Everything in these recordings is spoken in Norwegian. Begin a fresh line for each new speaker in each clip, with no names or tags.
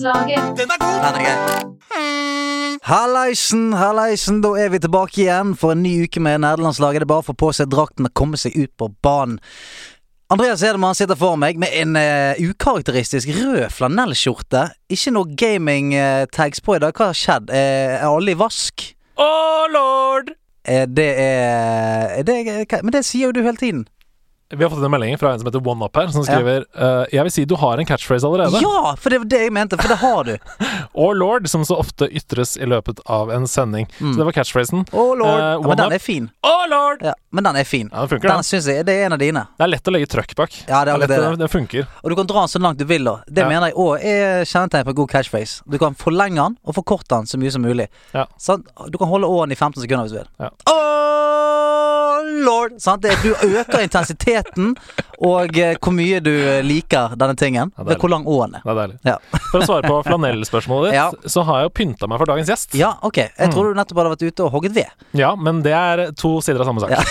Nederlandslaget.
Den er god!
Den er gøy. Hallaisen, hallaisen, da er vi tilbake igjen for en ny uke med nederlandslaget. Det er bare å få på seg drakten og komme seg ut på banen. Andreas Edemann sitter for meg med en uh, ukarakteristisk rød flanellskjorte. Ikke noe gaming-tags på i dag. Hva har skjedd? Uh, er alle i vask?
Oh lord!
Eh, det er er det, hva- Men det sier jo du hele tiden.
Vi har fått en melding fra en som heter OneUp her, som skriver eh, Jeg vil si du har en catchphrase allerede.
Ja, for det var det jeg mente, for det har du.
Og lord, som så ofte ytres i løpet av en sending. Så det var catchphrasen.
Oh lord.
Uh,
ja, men den er fin.
Oh lord!
Ja, men den er fin.
Ja, den funker,
Den
den.
syns jeg det er en av dine.
Det er lett å legge trøkk bak.
Ja, det er
lett,
Den, det.
det funker.
Og du kan dra den så langt du vil. da Det
Ja.
mener jeg òg er kjennetegn på en god catchphrase. Du kan forlenge den og forkorte den så mye som mulig.
Ja.
Sant? Du kan holde åren i 15 sekunder hvis du vil.
Ja.
Oh lord! Sant? Du øker intensiteten og eh, hvor mye du eh, liker denne tingen
Ja,
hvor lang åen er.
Det er deilig.
Ja.
For å svare på flanellspørsmålet ditt,
Ja.
så har jeg jo pynta meg for dagens gjest.
ja, ok. Jeg
Mm.
trodde du nettopp hadde vært ute og hogget ved.
Ja, men det er to sider av samme sak.
Ja.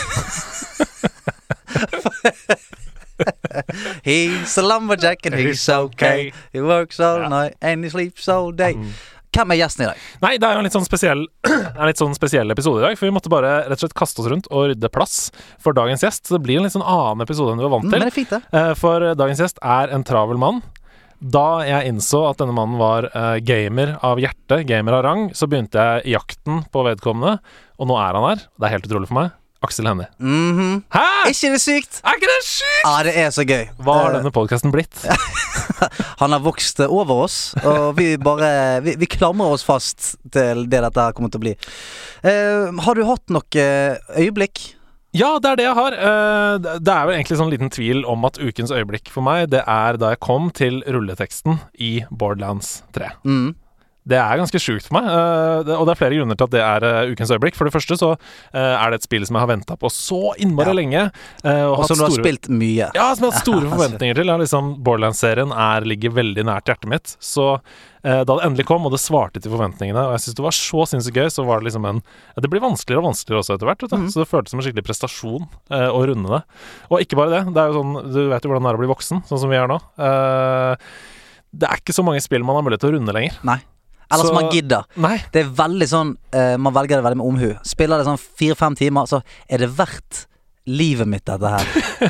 He's a lumberjack and he's okay. He works all night and he sleeps all day.
Mm.
Hvem er gjesten i dag?
Nei, det er jo en litt sånn spesiell En litt sånn spesiell episode i dag, for vi måtte bare rett og slett kaste oss rundt og rydde plass for dagens gjest. Så det blir en litt sånn annen episode enn du var vant
Mm, Men
til.
det er fint.
Eh, For dagens gjest er en travel mann. Da jeg innså at denne mannen var eh, gamer av hjerte, gamer av rang, så begynte jeg jakten på vedkommende, og nå er han her. Det er helt utrolig for meg. Aksel Hennie.
Mhm.
Hæ?!
Ikke det sykt?
Er ikke det sykt?!
Ja, det er så gøy.
Hva har
Eh,
denne podkasten blitt?
Han har vokst over oss, og vi bare Vi, vi klamrer oss fast til det dette her kommer til å bli. Uh, har du hatt noe øyeblikk?
Ja, det er det jeg har. Eh, det- Det er vel egentlig sånn liten tvil om at ukens øyeblikk for meg, det er da jeg kom til rulleteksten i Borderlands 3.
Mm.
Det er ganske sjukt for meg, eh, og det er flere grunner til at det er eh, ukens øyeblikk. For det første så eh, er det et spill som jeg har venta på så innmari
Ja.
lenge. og
Og som du har
store-
spilt mye.
Ja, som jeg har hatt store forventninger til. Ja, liksom Borderlands-serien er, ligger veldig nært hjertet mitt. Så da det endelig kom, og det svarte til forventningene, og jeg syns det var så sinnssykt gøy, så var det liksom en Det blir vanskeligere og vanskeligere også etter hvert. Vet du.
Mhm.
Så det føltes som en skikkelig prestasjon eh, å runde det. Og ikke bare det. Det er jo sånn Du vet jo hvordan det er å bli voksen, sånn som vi er nå. Eh, det er ikke så mange spill man har mulighet til å runde lenger.
Nei. Eller
Så-
som man gidder.
Nei.
Det er veldig sånn uh, Man velger det veldig med omhu. Spiller det sånn fire-fem timer, så er det verdt livet mitt, dette her.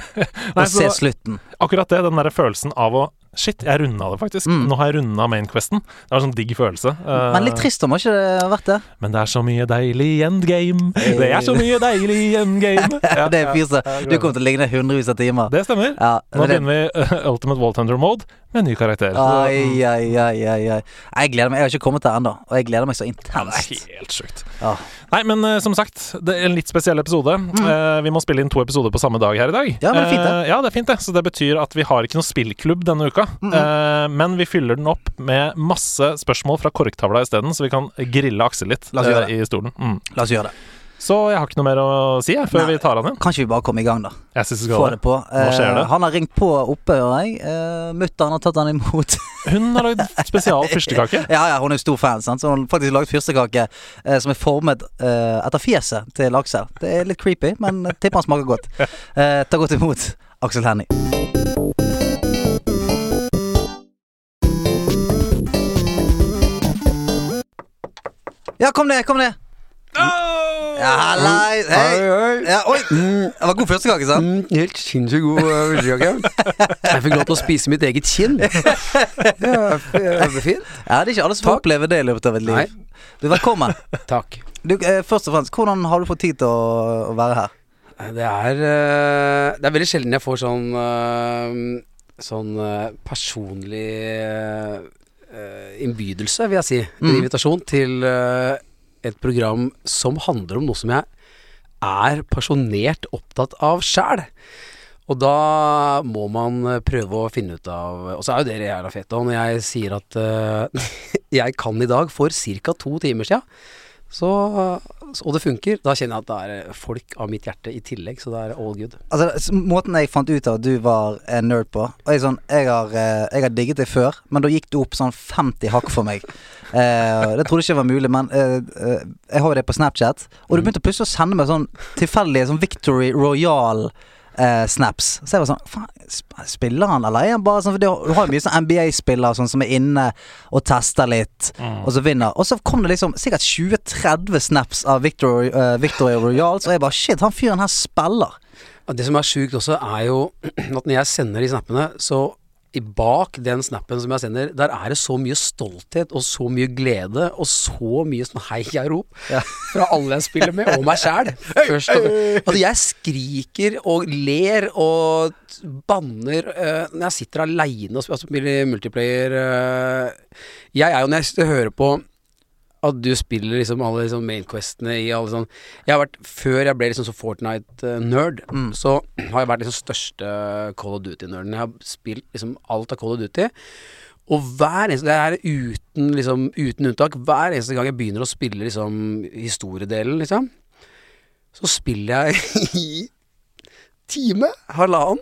Å se slutten.
akkurat det, den derre følelsen av å Shit, jeg runda det faktisk.
Mm.
Nå har jeg runda mainquesten. Det var en sånn digg følelse. Uh,
Men litt trist om, det ikke det vært det?
Men det er så mye deilig endgame. Det er så mye deilig endgame. Ja,
det er
ja,
fyr Du kommer til å ligne hundrevis av timer.
Det stemmer.
Ja,
Nå
det,
begynner vi uh, Ultimate Wall Thunder Mode med ny karakter.
Ai, ai, ai, ai, ai. Jeg gleder meg. Jeg har ikke kommet der ennå, og jeg gleder meg så
Ja, det er helt sjukt.
Ja.
Nei, men uh, som sagt, det er en litt spesiell episode. Eh, vi må spille inn to episoder på samme dag her i dag.
Mm. Ja, men det er fint, det.
Uh, ja, det er fint, det. Så det betyr at vi har ikke noe spillklubb denne uka. Eh, men vi fyller den opp med masse spørsmål fra korktavla isteden, så vi kan grille Aksel litt i stolen. Mm.
La oss gjøre det.
Så jeg har ikke noe mer å si jeg, før
Nei.
vi tar han igjen.
Kan ikke vi bare komme i gang, da?
Jeg synes vi
Få det
det.
på.
Nå skjer det.
Eh, han har ringt på oppe, hører jeg. Uh, Mutter'n har tatt han imot.
Hun har lagd spesial fyrstekake.
ja, ja, hun er jo stor fan, sant? så hun har faktisk lagd fyrstekake uh, som er formet uh, etter fjeset til Aksel. Det er litt creepy, men tipper han smaker godt. Uh, ta godt imot Aksel Hennie. Ja, kom ned, kom ned. Ja, hallei. Hei. Ja, oi. Det var god første fyrstekake, sant?
Mm, helt sinnssykt god første fyrstekake. Jeg fikk lov til å spise mitt eget kinn. Det var fint.
Ja, det er ikke alle som opplever oppleve det i løpet av et liv.
Nei.
Du, velkommen.
Takk.
Du, eh, først og fremst, hvordan har du fått tid til å, å være her?
Det er, uh, det er veldig sjelden jeg får sånn uh, Sånn uh, personlig uh, innbydelse, vil jeg si. En
Mm.
invitasjon til uh, et program som handler om noe som jeg er pasjonert opptatt av sjæl. Og da må man prøve å finne ut av Og så er jo dere jævla fete. Og når jeg sier at uh, jeg kan i dag for ca. to timer sia, så Og det funker, da kjenner jeg at det er folk av mitt hjerte i tillegg, så det er all good.
Altså, Måten jeg fant ut av at du var en nerd på jeg, sånn, jeg, har, eh, jeg har digget deg før, men da gikk du opp sånn 50 hakk for meg. Eh, det trodde jeg ikke var mulig, men eh, eh, jeg har jo det på Snapchat. Og du begynte plutselig å sende meg sånn tilfeldige sånn Victory Royal eh, snaps. Så jeg var sånn Faen, spiller han, eller er han bare sånn For du har jo mye sånn NBA-spillere sånn, som er inne og tester litt,
Mm.
og så vinner. Og så kom det liksom sikkert 20-30 snaps av Victory, uh, Victoria Royals, og jeg bare Shit, han fyren her spiller.
Det som er sjukt også, er jo at når jeg sender de snappene, så bak den snappen som jeg sender, der er det så mye stolthet og så mye glede og så mye sånn hei jeg-rop
Ja.
fra alle jeg spiller med, og meg sjæl. Altså, jeg skriker og ler og banner uh, når jeg sitter aleine og spiller multiplayer. Uh, jeg er jo, når jeg hører på at du spiller liksom alle liksom mainquestene i alle sånn Jeg har vært Før jeg ble liksom så Fortnite-nerd,
Mm.
så har jeg vært liksom største Call of Duty-nerden. Jeg har spilt liksom alt av Call of Duty. Og hver eneste Det er uten, liksom, uten unntak. Hver eneste gang jeg begynner å spille liksom historiedelen, liksom, så spiller jeg i time, halvannen.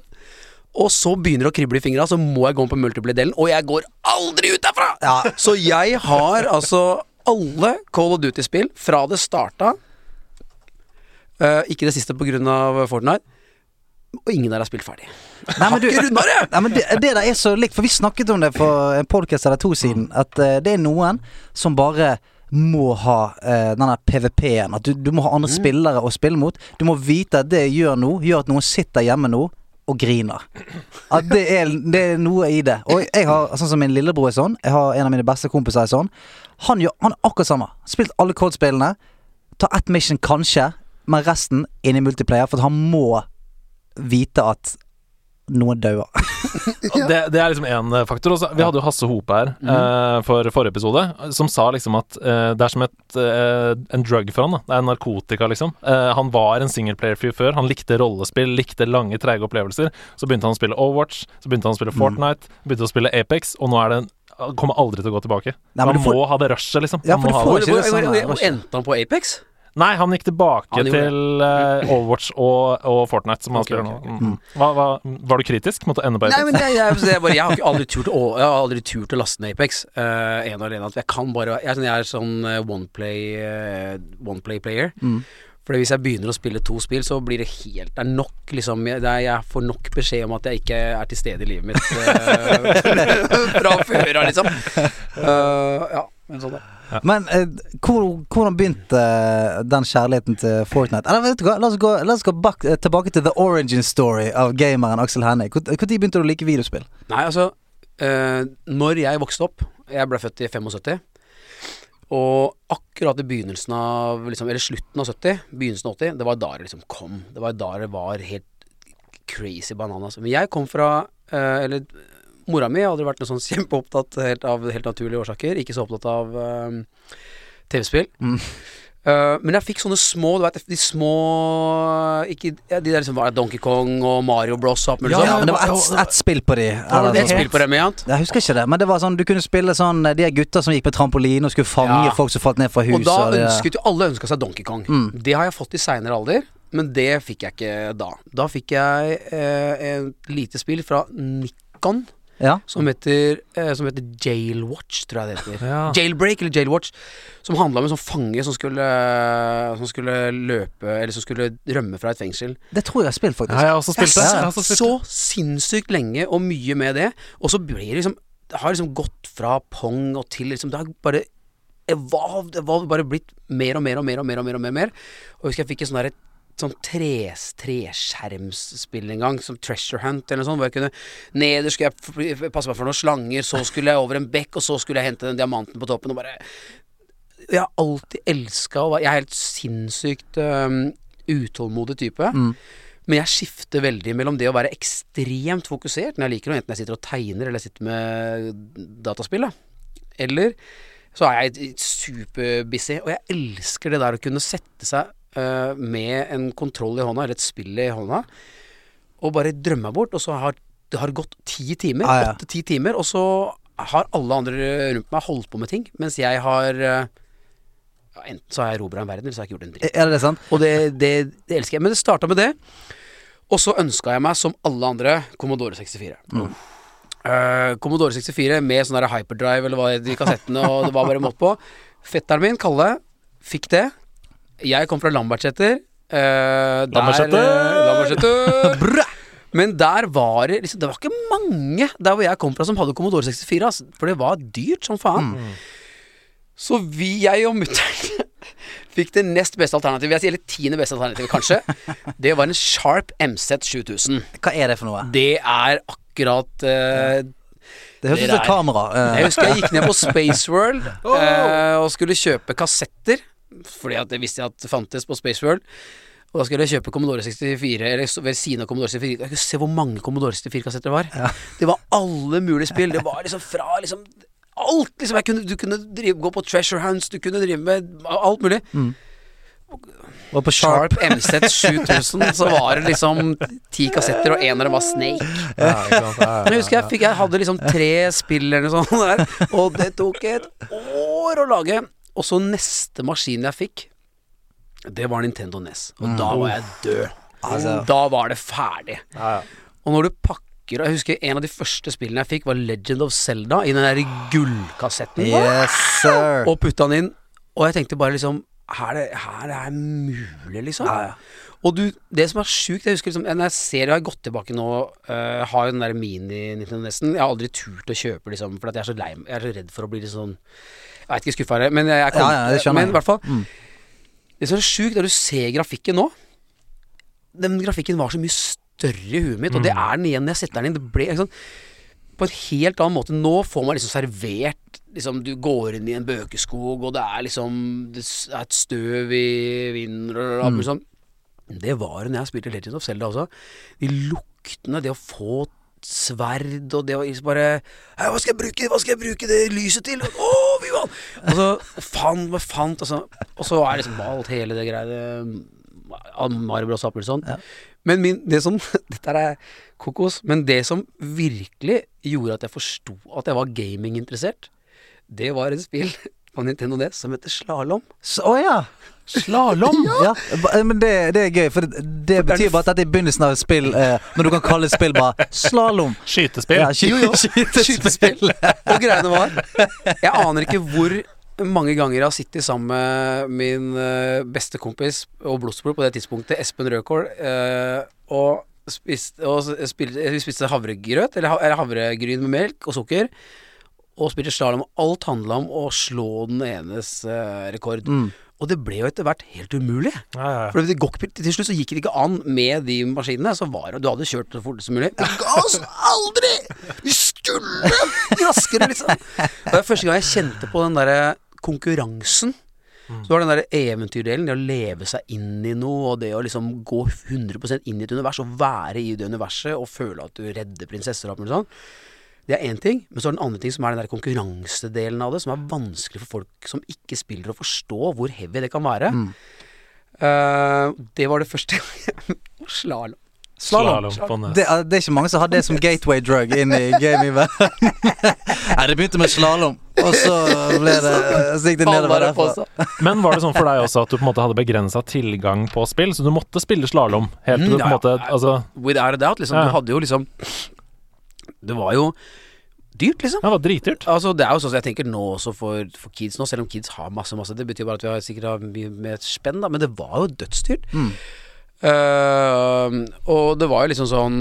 Og så begynner det å krible i fingra, så må jeg gå på multiple-delen, og jeg går aldri ut derfra!
Ja.
Så jeg har altså alle Call of Duty-spill fra det starta. Uh, ikke det siste pga. Fortnite. Og ingen der har spilt ferdig.
Nei, men du! Nei, men det, det der er så likt, for vi snakket om det for en podcast eller to siden, at uh, det er noen som bare må ha uh, denne PVP-en. At du, du må ha andre spillere å spille mot. Du må vite at det gjør noe, gjør at noen sitter hjemme nå og griner. At det er, det er noe i det. Og jeg har, sånn som min lillebror er sånn, jeg har en av mine beste kompiser er sånn. Han gjør han akkurat samme. Spilt alle Code-spillene. Ta ett mission kanskje, men resten inn i multiplayer, for han må vite at noen dauer.
ja. Det, det er liksom én faktor. Også, vi hadde jo Hasse Hope her
Mhm.
eh, for forrige episode, som sa liksom at eh, det er som et, eh, en drug for han. Da. Det er narkotika, liksom. Eh, han var en singleplayer-fyr før. Han likte rollespill, likte lange, treige opplevelser. Så begynte han å spille Overwatch, så begynte han å spille
Fortnite,
Fortnite, begynte å spille Apex, og nå er det en kommer aldri til å gå tilbake.
Nei, men
han
får-
må ha det rushet, liksom.
Ja,
Han må
du får
det.
ikke
Hvor,
det sånn,
hvor, endte han på Apex?
Nei, han gikk tilbake
Han
til uh, Overwatch og, og Fortnite, som han
okay,
spiller nå.
Okay, okay.
Mm. Hva, hva, var du kritisk? Måtte ende på
Nei, men jeg, jeg, jeg, bare, jeg har aldri turt å, jeg har aldri turt å laste ned Apex. Uh, en og alene. At jeg kan bare Jeg sånn, jeg er sånn uh, one play uh, One play player.
Mm.
Fordi hvis jeg begynner å spille to spill, så blir det helt Det er nok, liksom Jeg, er, jeg får nok beskjed om at jeg ikke er til stede i livet mitt fra før av, liksom. Uh, ja, men sånn, da.
Men eh, hvor, hvordan begynte eh, den kjærligheten til Fortnite? Eller vet du hva, La oss gå, la oss gå bak, eh, tilbake til the origin story av gameren Aksel Hennie. Når begynte du å like videospill?
Nei, altså eh, Når jeg vokste opp Jeg ble født i 75 Og akkurat i begynnelsen av liksom, Eller slutten av 70 Begynnelsen av 80 Det var da det liksom kom. Det var da det var helt crazy bananas. Men jeg kom fra eh, Eller mora mi aldri vært noe sånn kjempeopptatt helt Av helt naturlige årsaker. Ikke så opptatt av eh, TV-spill.
Mm.
Eh, men jeg fikk sånne små Du vet, de små Ikke, ja, De der liksom var Donkey Kong og Mario Bros og
Ja,
sånn
men det var ett et spill på de. Ja,
Det et spill på dem, med
Jeg husker ikke det, men det var sånn du kunne spille sånn De gutta som gikk på trampoline og skulle fange
Ja.
folk som falt ned fra huset.
Og da
det-
ønsket jo alle ønska seg Donkey Kong.
Mm.
Det har jeg fått i seinere alder, men det fikk jeg ikke da. Da fikk jeg eh, et lite spill fra Nikon
Ja.
som heter, eh, som heter Jailwatch, tror jeg det heter.
Ja.
Jailbreak eller Jailwatch, som handla om en sånn fange som skulle, som skulle løpe Eller som skulle rømme fra et fengsel.
Det tror jeg har spilt,
Ja,
faktisk.
jeg har også spilt det.
Jeg
har spilt
så sinnssykt lenge og mye med det, og så blir det liksom Det har liksom gått fra pong og til liksom Det har bare evolved, evolved bare blitt mer og mer og mer og mer og mer. Og mer, og mer. Og jeg husker jeg fikk et sånn Sånn tres, treskjermsspill en gang, som Treasure Hunt eller noe sånt, hvor jeg kunne Nederst skulle jeg passe meg for noen slanger, så skulle jeg over en bekk, og så skulle jeg hente den diamanten på toppen, og bare Jeg har alltid elska å være Jeg er helt sinnssykt um, utålmodig type.
Mm.
Men jeg skifter veldig mellom det å være ekstremt fokusert når jeg liker noe, enten jeg sitter og tegner eller jeg sitter med dataspill, da. Eller så er jeg superbusy, og jeg elsker det der å kunne sette seg øh, med en kontroll i hånda, eller et spill i hånda, og bare drømme bort, og så har det har gått ti timer,
Ah, ja.
åtte-ti timer, og så har alle andre rundt meg holdt på med ting, mens jeg har øh, ja, Enten så har jeg erobra en verden, eller så har jeg ikke gjort en dritt.
Er det sant?
Og det, det, det elsker jeg. Men det starta med det. Og så ønska jeg meg, som alle andre, Commodore 64. Eh, Commodore 64 med sånn hyperdrive eller hva det de kassettene, og det var bare måte på. Fetteren min, Kalle, fikk det. Jeg kom fra Lambertseter. Uh,
Lambertseter!
eh! Men der var det liksom Det var ikke mange der hvor jeg kom fra som hadde Commodore 64, altså, for det var dyrt som faen. Så vi, jeg og mutter'n fikk det nest beste alternativet, jeg sier eller tiende beste alternativet, kanskje. Det var en Sharp MZ 7000.
Hva er det for noe?
Det er akkurat uh,
Det høres ut som kamera.
Jeg husker jeg gikk ned på Spaceworld uh, og skulle kjøpe kassetter. Fordi at jeg visste at det fantes på Spaceworld. Og da skulle jeg kjøpe Commodore 64, eller ved siden av Commodore 64. Jeg kunne se hvor mange Commodore 64-kassetter det var. Det var alle mulige spill. Det var liksom fra liksom alt. liksom kunne, Du kunne drive, gå på Treasure Hounds, du kunne drive med alt mulig.
Og på Sharp.
Sharp MZ 7000, så var det liksom ti kassetter, og en av dem var Snake.
Ja, sant? Ja, ja,
jeg husker jeg, fikk, jeg hadde liksom tre spill eller noe sånt der, og det tok et år å lage. Og så neste maskin jeg fikk, det var Nintendo NES. Og da var jeg død.
Altså.
Da var det ferdig.
ja, ja.
Og når du pakker Jeg husker en av de første spillene jeg fikk, var Legend of Zelda i den der gullkassetten.
Yes, sir.
Og putta den inn. Og jeg tenkte bare liksom Her er, her er mulig, liksom. Og du, det som er sjukt Jeg husker liksom Når jeg ser Jeg har gått tilbake nå uh, Har jo den der mini-Nintendo Nesten Jeg har aldri turt å kjøpe liksom For at jeg er så lei Jeg er så redd for å bli litt sånn Jeg vet ikke skuffa her Men jeg, kom,
Ja, ja,
Men i hvert fall
Mm.
Det som er sjukt er du ser grafikken nå Den grafikken var så mye større i huet mitt Og det er den igjen når jeg setter den inn Det ble liksom på en helt annen måte. Nå får man liksom servert liksom, Du går inn i en bøkeskog, og det er liksom Det er et støv i vinden mm. liksom. sånn. Det var det når jeg spilte Legend of Zelda også. De luktene, det å få sverd og det å bare «Hei, Hva skal jeg bruke Hva skal jeg bruke det lyset til? Å, vi vant! Og så fant fant, altså, så, og så er liksom alt hele det greia og Bros. Ja. Men min, det som Dette er kokos, men det som virkelig gjorde at jeg forsto at jeg var gaminginteressert, det var et spill på Nintendo DS som heter Slalåm.
Å oh, ja.
Slalåm?
ja. ba- Men det, det er gøy, for det, det betyr bare at dette er begynnelsen av et spill eh, når du kan kalle et spill bare slalåm.
Skytespill.
Ja, sky,
Jo, jo.
skytespill.
Og greiene var Jeg aner ikke hvor mange ganger jeg har sittet sammen med min eh, beste kompis og blodsbror på det tidspunktet, Espen Rødkål, eh, og, spiste, og spilte, vi spiste havregrøt, eller, eller havregryn med melk og sukker, og spilte slalåm. Alt handla om å slå den enes eh, rekord.
Mm.
Og det ble jo etter hvert helt umulig.
Ja, ja.
For det gikk, til slutt så gikk det ikke an med de maskinene. Så var det Du hadde kjørt så fort som mulig. Men ga oss aldri! Vi skulle raskere, liksom. Det var første gang jeg kjente på den derre konkurransen. Så var den der eventyrdelen, det å leve seg inn i noe, og det å liksom gå 100% inn i et univers, og være i det universet, og føle at du redder prinsesser og alt mulig sånn. Det er én ting, men så er det en annen ting som er den der konkurransedelen av det, som er vanskelig for folk som ikke spiller, å forstå hvor heavy det kan være. Eh, det var det første Slalåm.
Slalåm.
Det, er- det er ikke mange som har det som gateway drug inn i gamingverdenen. Nei, det begynte med slalåm, og så ble det Så gikk det nedover derfra.
Men var det sånn for deg også at du på en måte hadde begrensa tilgang på spill, så du måtte spille slalåm helt til du
Mm,
på en måte
ja.
Altså,
Without a doubt, liksom.
Ja.
Du hadde jo liksom Det var jo dyrt, liksom.
det var dritdyrt.
Altså, det er jo sånn som jeg tenker nå også for, for kids nå, selv om kids har masse, masse. Det betyr bare at vi har sikkert har mye mer spenn, da, men det var jo dødsdyrt.
Mm.
Uh, og det var jo liksom sånn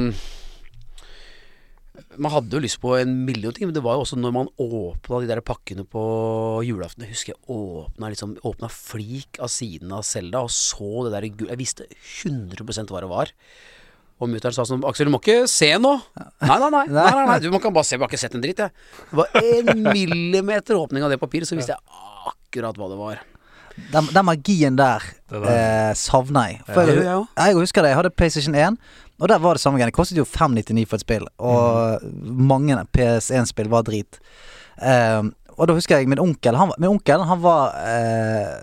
Man hadde jo lyst på en million ting, men det var jo også når man åpna de der pakkene på julaften Jeg husker jeg åpna liksom, åpna flik av siden av Selda og så det der Jeg visste 100% hva det var. Og mutter'n sa sånn Aksel, du må ikke se nå. Nei, nei, nei. nei, nei, nei. Du kan bare se, jeg har ikke sett en dritt, jeg. Det var en millimeter åpning av det papiret, så visste jeg akkurat hva det var.
Den, den magien der,
Det der.
eh, savner jeg. For
det
jeg,
jeg
jeg husker det, jeg hadde PlayStation 1, og der var det samme greia. Det kostet jo 599 for et spill, og mange PS1-spill var drit. Eh, og da husker jeg min onkel Han, var- min onkel, han var eh,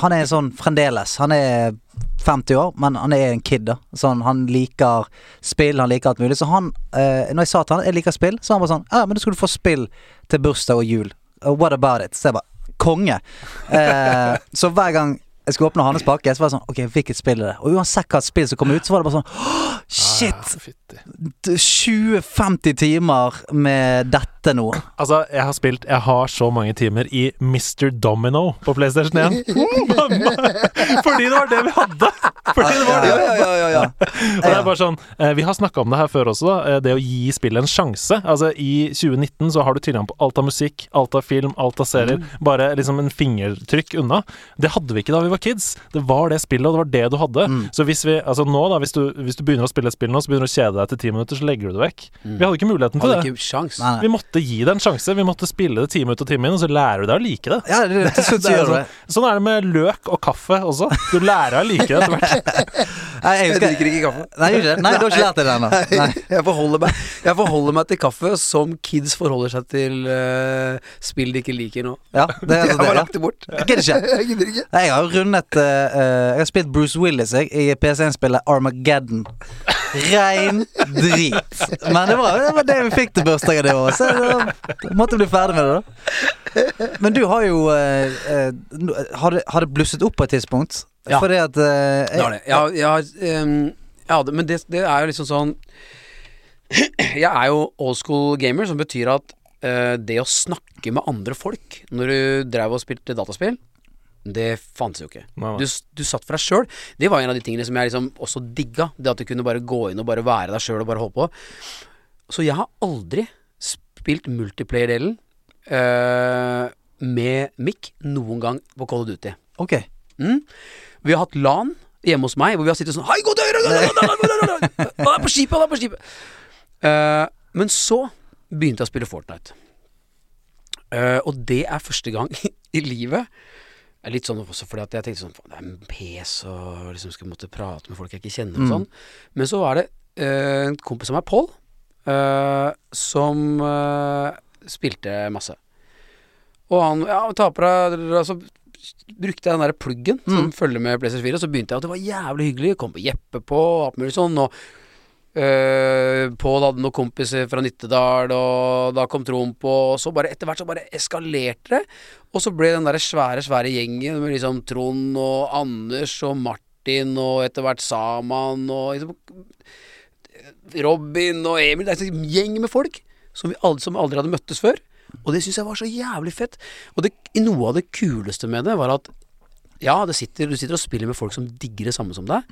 Han er sånn fremdeles. Han er 50 år, men han er en kid, da. Sånn, han liker spill, han liker alt mulig. Så han eh, Når jeg sa til han jeg liker spill, så han bare sånn Ja, men du skulle få spill til bursdag og jul. What about it? Så jeg bare Konge. Eh, så hver gang jeg skulle åpne hans pakke, så var det sånn Ok, hvilket spill er det? Og uansett hva spill som kom ut, så var det bare sånn Shit!
Ah,
20-50 timer med dette nå.
Altså, jeg har spilt Jeg har så mange timer i Mr. Domino på PlayStation 1. Fordi det var det vi hadde! Fordi det var det
Ja,
vi
ja,
hadde.
ja, ja, ja.
Og det er bare sånn eh, Vi har snakka om det her før også, da. eh, Det å gi spillet en sjanse. Altså I 2019 så har du tilgang på alt av musikk, alt av film, alt av serier. Bare liksom en fingertrykk unna. Det hadde vi ikke da vi var kids. Det var det spillet, og det var det du hadde. Så hvis vi Altså nå, da, hvis du, hvis du begynner å spille et spill nå, så begynner du å kjede deg etter ti minutter, så legger du det vekk. Vi hadde ikke muligheten til
Hadde
det.
ikke sjans.
Nei, nei.
Vi måtte gi det en sjanse. Vi måtte spille det time ut og time inn, og så lærer du deg å like det.
Ja, det, det, så
Det er
det.
sånn, sånn er det med løk og kaffe også. Du lærer deg å like det etter hvert.
Nei, jeg
Jeg
husker
drikker ikke kaffe.
Nei, ikke? Nei, du har ikke lært det ennå.
Jeg forholder, meg, jeg forholder meg til kaffe som kids forholder seg til uh, spill de ikke liker nå.
Ja, det er
Jeg
altså
har lagt det bort.
Jeg gidder ikke.
Jeg gidder ikke.
Nei, Jeg har jo rundet eh, eh, Jeg har spilt Bruce Willis jeg, i PC1-spillet Armageddon. Rein drit. Men det var, det var det vi fikk til bursdagen år, så da måtte bli ferdig med det, da. Men du har jo uh, Har det, har det blusset opp på et tidspunkt?
Ja.
Fordi at eh,
Det har det. Jeg, har- jeg, jeg hadde, men det, det er jo liksom sånn Jeg er jo old school gamer, som betyr at det å snakke med andre folk når du drev og spilte dataspill, det fantes jo ikke. Du, du satt for deg sjøl. Det var en av de tingene som jeg liksom også digga. Det at du kunne bare gå inn og bare være deg sjøl og bare holde på. Så jeg har aldri spilt multiplayer-delen uh, med Mick noen gang på Call of Duty.
Ok.
Mm. Vi har hatt LAN hjemme hos meg, hvor vi har sittet sånn Hei, gå til høyre! Han er på skipet, han er på skipet! Uh, men så begynte jeg å spille Fortnite. Uh, og det er første gang i livet Litt sånn også fordi at jeg tenkte sånn Det er en pes og liksom skal måtte prate med folk jeg ikke kjenner og sånn. Men så var det uh, en kompis av meg, Pål, uh, som uh, spilte masse. Og han Ja, ta på deg altså, brukte jeg den der pluggen som følger med PlayStation 4, og så begynte jeg, og det var jævlig hyggelig. Kom på Jeppe på, og alt mulig sånn. Og øh, Pål hadde noen kompiser fra Nittedal, og da kom Trond på, og så bare etter hvert så bare eskalerte det. Og så ble den der svære, svære gjengen med liksom Trond og Anders og Martin og etter hvert Saman og liksom Robin og Emil. Det er en gjeng med folk som aldri, som aldri hadde møttes før. Og det syns jeg var så jævlig fett. Og det, noe av det kuleste med det var at ja, det sitter, du sitter og spiller med folk som digger det samme som deg.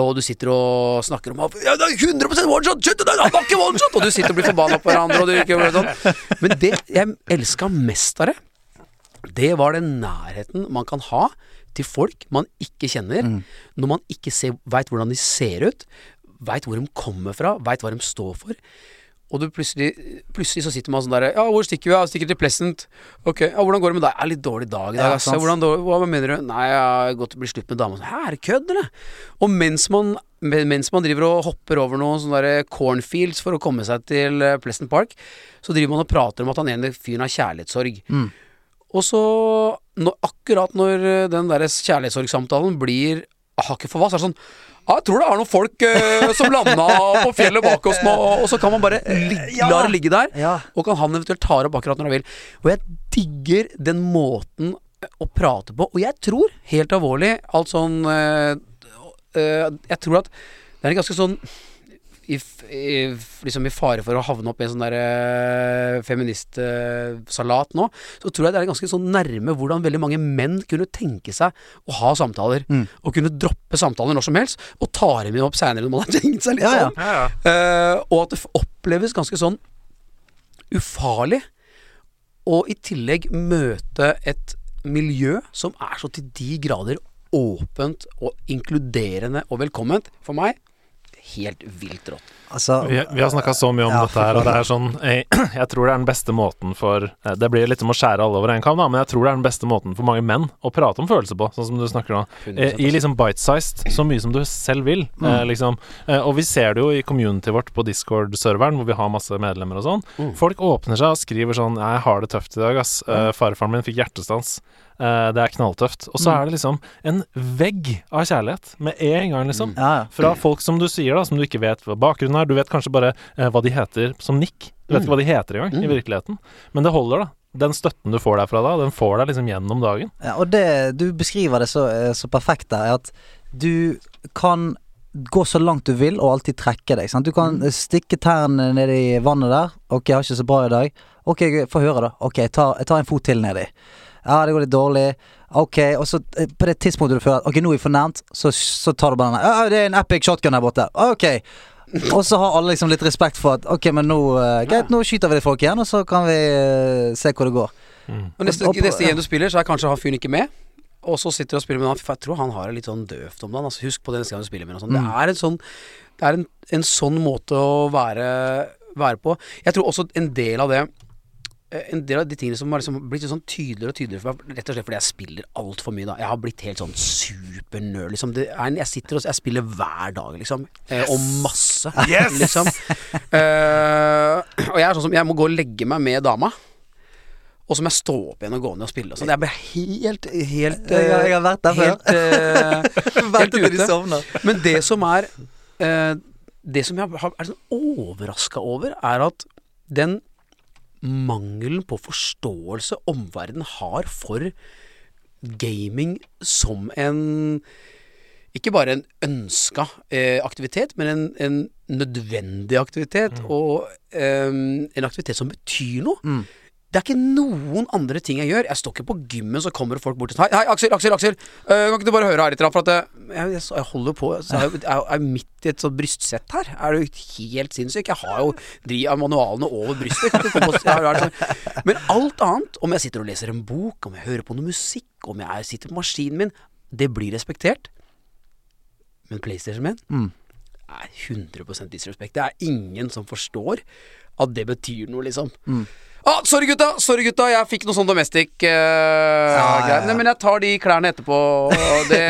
Og du sitter og snakker om ja, det er 100 one-shot! Shit, det var ikke one-shot! Og du sitter og blir forbanna på hverandre. Og du ikke, sånn. Men det jeg elska mest av det, det var den nærheten man kan ha til folk man ikke kjenner. Når man ikke veit hvordan de ser ut, veit hvor de kommer fra, veit hva de står for. Og du plutselig, plutselig så sitter man sånn der Ja, hvor stikker vi? Ja, stikker til Pleasant. Ok, ja, hvordan går det med deg? Ja, litt dårlig dag i dag, ass. Hvordan, hva mener du? Nei, jeg har gått og blitt slutt med dama. Hæ, er det kødd, eller? Og mens man, mens man driver og hopper over noen sånne der cornfields for å komme seg til eh, Pleasant Park, så driver man og prater om at han ene fyren har kjærlighetssorg. Og så, når, akkurat når eh, den der kjærlighetssorgsamtalen blir hakket for hva, så er det sånn ja, jeg tror det er noen folk eh, som landa på fjellet bak oss nå, og så kan man bare ligge, la det ligge der.
Ja.
Og kan han eventuelt ta det opp akkurat når han vil. Og jeg digger den måten å prate på. Og jeg tror, helt alvorlig, alt sånn eh, eh, Jeg tror at det er en ganske sånn i, i, liksom i fare for å havne opp i en sånn der uh, feministsalat nå, så tror jeg det er ganske sånn nærme hvordan veldig mange menn kunne tenke seg å ha samtaler. Og kunne droppe samtaler når som helst, og ta dem opp seinere når man har tenkt seg litt
Ja, ja.
ja. Eh, og at det oppleves ganske sånn ufarlig. Og i tillegg møte et miljø som er så til de grader åpent og inkluderende og velkomment. For meg helt vilt rått.
Altså
Vi, vi har snakka så mye om
Ja,
dette her, og det er sånn jeg, jeg tror det er den beste måten for eh, Det blir litt som å skjære alle over en kam, da, men jeg tror det er den beste måten for mange menn å prate om følelser på, sånn som du snakker nå. Eh, I liksom bite-sized, så mye som du selv vil. Eh, liksom. eh, og vi ser det jo i communityet vårt på Discord-serveren, hvor vi har masse medlemmer og sånn. Folk åpner seg og skriver sånn 'Jeg har det tøft i dag, ass. Eh, farfaren min fikk hjertestans. Det er knalltøft. Og så er det liksom en vegg av kjærlighet med en gang, liksom.
Ja.
Fra folk som du sier, da, som du ikke vet hva bakgrunnen er. Du vet kanskje bare eh, hva de heter som nikk. Du vet ikke hva de heter engang, i virkeligheten. Men det holder, da. den støtten du får derfra da, den får deg liksom gjennom dagen.
Ja, og det du beskriver det så, eh, så perfekt der, er at du kan gå så langt du vil og alltid trekke deg. Sant? Du kan
Mm.
stikke tærne ned i vannet der. Ok, jeg har ikke så bra i dag. Ok, få høre, da. Ok, jeg tar, jeg tar en fot til nedi. Ja, det går litt dårlig. Ok, og så eh, på det tidspunktet du føler at Ok, nå er vi for så, så tar du bare den. Ja, det er en epic shotgun der borte. Ok. Og så har alle liksom litt respekt for at Ok, men nå uh, Greit, nå skyter vi litt folk igjen, og så kan vi uh, se hvor det går.
Og neste,
Og på-
neste
ja.
du spiller, så er kanskje han fyren ikke med. Og så sitter du og spiller med han. For jeg tror han har det litt sånn døvt om dagen. Altså, husk på det neste gang du spiller med ham. sånn.
Mm.
Det er en sånn Det er en, en sånn måte å være, være på. Jeg tror også en del av det en del av de tingene som har liksom blitt sånn tydeligere og tydeligere for meg, rett og slett fordi jeg spiller altfor mye. da Jeg har blitt helt sånn supernerd, liksom. Det er, jeg sitter og jeg spiller hver dag, liksom. Yes! og masse, liksom. Uh, og jeg er sånn som Jeg må gå og legge meg med dama. Og så må jeg stå opp igjen og gå ned og spille. sånn. Jeg ble helt, helt
Jeg jeg har vært der før.
eh,
Vent til de sovner.
Men det som er uh, Det som jeg er sånn overraska over, er at den mangelen på forståelse omverdenen har for gaming som en ikke bare en ønska eh, aktivitet, men en, en nødvendig aktivitet. Og eh, en aktivitet som betyr noe.
Mm.
Det er ikke noen andre ting jeg gjør. Jeg står ikke på gymmen, så kommer folk bort og sier Hei, hei, Aksel, Aksel, Aksel! Uh, kan ikke du bare høre her litt? For at øh, jeg, jeg, jeg holder på så jeg, jeg, jeg er midt i et sånt brystsett her. Er du helt sinnssyk? Jeg har jo driver manualene over brystet. Sånn- Men alt annet, om jeg sitter og leser en bok, om jeg hører på noe musikk, om jeg sitter på maskinen min, det blir respektert. Men PlayStation min
Mm.
er 100% disrespekt. Det er ingen som forstår at det betyr noe, liksom.
Mm.
Ah, sorry, gutta! Sorry gutta, jeg fikk noe sånn domestic uh,
ja, ja.
Men jeg tar de klærne etterpå. Det,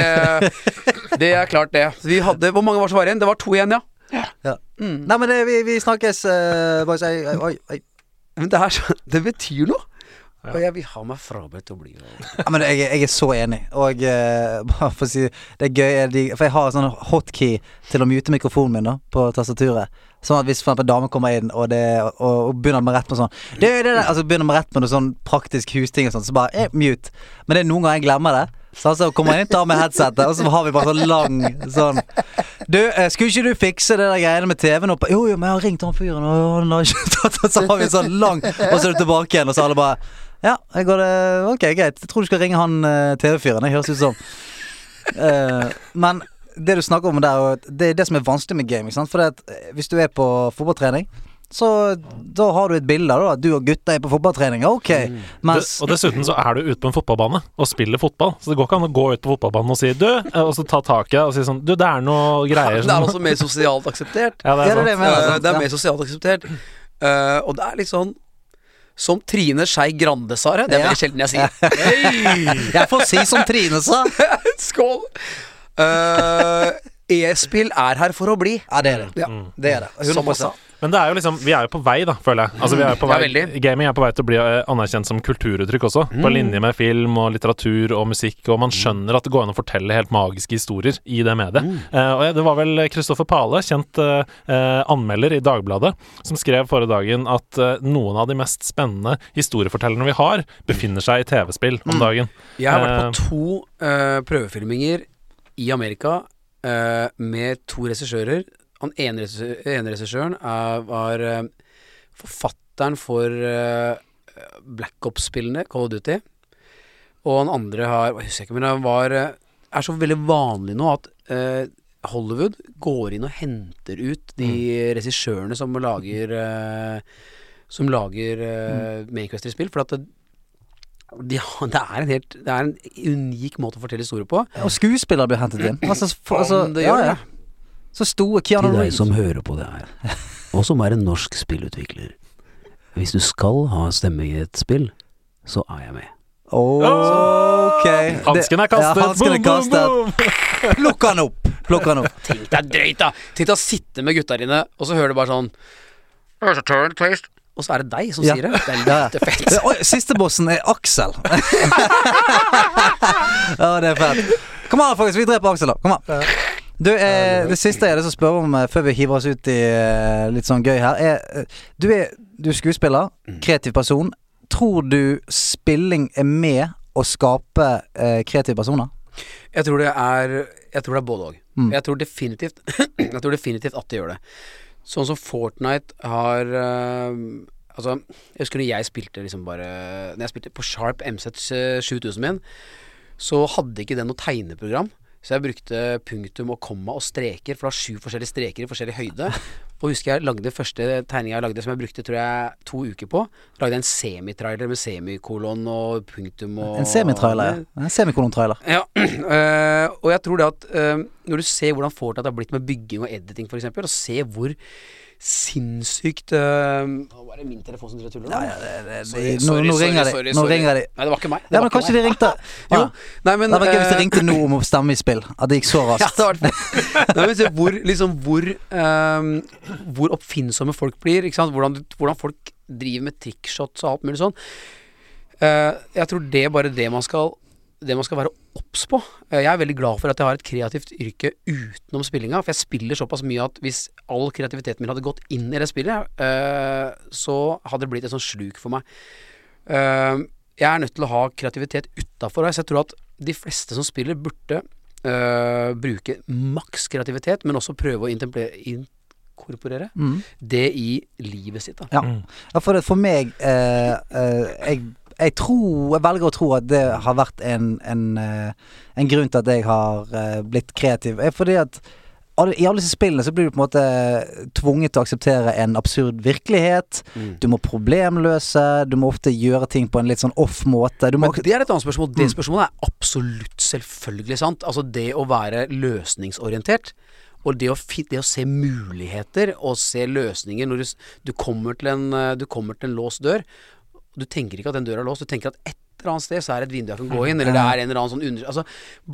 det er klart, det. Vi hadde, hvor mange var som var igjen? Det var to igjen, ja.
Ja.
Mm.
Nei, men det, vi, vi snakkes, uh, boys. Oi, oi, oi.
Men det, her det betyr noe. Og jeg vil ha meg frabedt å bli
Ja, men jeg, jeg er så enig. Og uh, bare for å si det er gøy For jeg har sånn hotkey til å mute mikrofonen min da på tastaturet. Sånn at hvis for en dame kommer inn og, det, og, og begynner med rett med sånn det, det, Altså begynner med rett med noe sånn praktisk husting og sånn, så bare eh, mute. Men det er noen ganger jeg glemmer det. Så altså kommer jeg inn, tar med headsetet, og så har vi bare sånn lang sånn Du, eh, skulle ikke du fikse det der greiene med TV-en oppe? Jo, jo, men jeg har ringt han fyren, og han har ikke tatt. Så har vi sånn lang Og så er du tilbake igjen, og så alle bare ja, jeg går det Ok, greit. Jeg tror du skal ringe han uh, TV-fyren. Det høres ut som. Uh, men det du snakker om der, det er det som er vanskelig med gaming. Sant? For det at, eh, hvis du er på fotballtrening, så da har du et bilde av at du og gutta er på fotballtrening. Ok. Mens
Du, og dessuten så er du ute på en fotballbane og spiller fotball. Så det går ikke an å gå ut på fotballbanen og si du, eh, og så ta tak i det og si sånn Du, det er noe greier
Det er også mer sosialt akseptert.
Ja, det er
det er det mener.
Eh, det er mer sosialt akseptert. Uh, og det er litt sånn Som Trine Skei Grande sa det. Det er veldig sjelden jeg sier. Hey!
Jeg får si som Trine sa.
Skål! Eh, E-spill er her for å bli.
Ja, det er det.
Ja.
Det er det.
Hun sa.
Men det er jo liksom Vi er jo på vei, da, føler jeg. Altså vi er jo på
Ja,
vei
veldig.
Gaming er på vei til å bli eh, anerkjent som kulturuttrykk også. På
Mm.
linje med film og litteratur og musikk. Og man skjønner at det går an å fortelle helt magiske historier i det mediet.
Mm.
Uh, og det var vel Kristoffer Pale, kjent eh, eh, anmelder i Dagbladet, som skrev forrige dagen at uh, noen av de mest spennende historiefortellerne vi har, befinner seg i TV-spill om
Mm.
dagen.
Jeg har vært på to eh, prøvefilminger i Amerika uh, med to regissører. Han ene regissø- regissøren var uh, forfatteren for uh, Black Ops-spillene, Call of Duty. Og han andre har Jeg husker ikke, men han var er så veldig vanlig nå at uh, Hollywood går inn og henter ut de regissørene som lager uh, Som lager uh, Mainquester-spill. For at det, de, det, er en helt, det er en unik måte å fortelle historier på.
Og skuespillere blir hentet inn. Altså, for, altså,
det gjør
ja.
det.
Så store Keanu
Til deg
Reeves.
som hører på det her, og som er en norsk spillutvikler. Hvis du skal ha stemme i et spill, så er jeg med.
Ok.
Hansken er kastet!
Ja, hansken er kastet. Plukk han opp! Plukk han opp.
Tenk deg drøyt, da! Tenk deg å sitte med gutta dine, og så hører du bare sånn Og så er det deg som
Ja.
sier det. Det er
Ja. Oi, siste bossen er Aksel. ja, det er fett. Kom an, folkens. Vi dreper Aksel, da. Kom an. Du, eh, det siste jeg har lyst til å spørre om eh, før vi hiver oss ut i eh, litt sånn gøy her, er eh, Du er, du er skuespiller, kreativ person. tror du spilling er med å skape eh, kreative personer?
Jeg tror det er Jeg tror det er både òg.
Mm.
Jeg tror definitivt Jeg tror definitivt at det gjør det. Sånn som Fortnite har eh, Altså, jeg husker når jeg spilte liksom bare Når jeg spilte på Sharp MZ 7000 min, så hadde ikke den noe tegneprogram. Så jeg brukte punktum og komma og streker, for det var sju forskjellige streker i forskjellig høyde. Og husker jeg lagde første tegninga jeg lagde, som jeg brukte tror jeg to uker på. Lagde en semitrailer med semikolon og punktum og
En semitrailer, ja. En semikolontrailer.
ja, øh, og jeg tror det at øh, når du ser hvordan Fortnite har blitt med bygging og editing f.eks., og ser hvor sinnssykt uh, Nå var det min telefon som drev Sorry,
nå, ringer de. Nå ringer de.
Nei, det var ikke meg. Det
Ja, men kanskje de ringte
Jo, nei, men
Det var gøy hvis de
øh,
ringte nå om å stemme i spill. At det gikk så raskt.
Nei, men se hvor, liksom, hvor, um, hvor oppfinnsomme folk blir. Ikke sant? Hvordan, hvordan folk driver med trickshots og alt mulig sånn. Uh, jeg tror det er bare det man skal Det man skal være obs på. Eh, jeg er veldig glad for at jeg har et kreativt yrke utenom spillinga. For jeg spiller såpass mye at hvis all kreativiteten min hadde gått inn i det spillet, eh, så hadde det blitt et sånt sluk for meg. Eh, jeg er nødt til å ha kreativitet utafor, så jeg tror at de fleste som spiller, burde bruke maks kreativitet, men også prøve å inkorporere
Mm.
det i livet sitt. Da.
Ja.
Mm.
Ja, for, for meg eh, eh, jeg, jeg tror Jeg velger å tro at det har vært en, en, eh, en grunn til at jeg har eh, blitt kreativ. Er fordi at I alle disse spillene så blir du på en måte tvunget til å akseptere en absurd virkelighet.
Mm.
Du må problemløse. Du må ofte gjøre ting på en litt sånn off måte.
Men det er et annet spørsmål. Det
Mm.
spørsmålet er absolutt selvfølgelig sant. Altså det å være løsningsorientert. Og det å, det å se muligheter og se løsninger når du, du, kommer en, eh, du kommer til en låst dør. Du tenker ikke at den døra er låst, du tenker at et eller annet sted så er det et vindu jeg kan gå inn, eller det er en eller annen sånn under... Altså,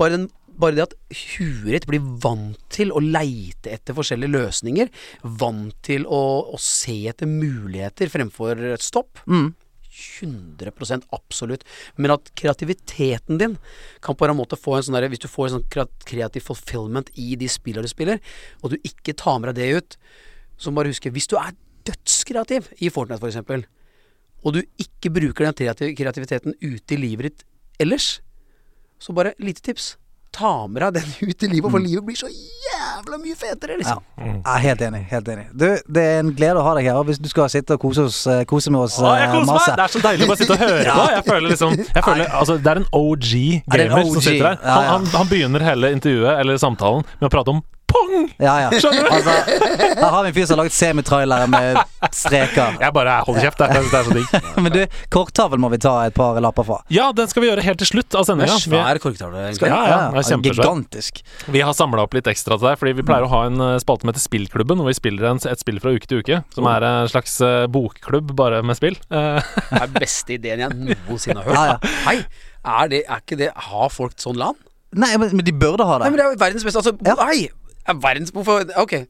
bare, den, bare det at huet ditt blir vant til å leite etter forskjellige løsninger, vant til å, å se etter muligheter fremfor et stopp,
mm,
100 absolutt. Men at kreativiteten din kan på en måte få en sånn derre Hvis du får en sånn kreativ fulfillment i de spillene du spiller, og du ikke tar med deg det ut, så bare huske Hvis du er dødskreativ i Fortnite f.eks., og du ikke bruker den kreativiteten ute i livet ditt ellers, så bare lite tips. Ta med deg den ut i livet, for livet blir så jævla mye fetere, liksom.
Ja. Jeg er helt enig. helt enig Du, Det er en glede å ha deg her. Hvis du skal sitte og kose, oss, eh, kose med oss
Å, jeg koser
masse. meg!
Det er så deilig å bare sitte og høre på. Jeg føler liksom jeg føler, altså, Det er en OG
Ja, er en
gamer som sitter
der.
Han, han, han begynner hele intervjuet eller samtalen med å prate om pong!
Ja, ja. Altså, her har vi en fyr som har laget semitrailere med streker.
Jeg bare holder kjeft. Synes det er så digg.
Men du, korktavel må vi ta et par lapper fra.
Ja, den skal vi gjøre helt til slutt av
Det
sendinga.
svær korktavle.
Skal- Ja, ja, det er.
Gigantisk.
Vi, har samla opp litt ekstra til deg, fordi vi pleier å ha en eh, spalte som heter Spillklubben, hvor vi spiller en, et spill fra uke til uke. Som er en slags eh, bokklubb, bare med spill. Eh,
Det er beste ideen jeg noensinne har hørt.
Ja, ja.
Hei, er, det, er ikke det Har folk sånn land?
Nei, men, men de burde ha det.
Nei, men
det.
det er jo verdens beste Altså,
Ja.
nei! Er verdens Hvorfor Ok.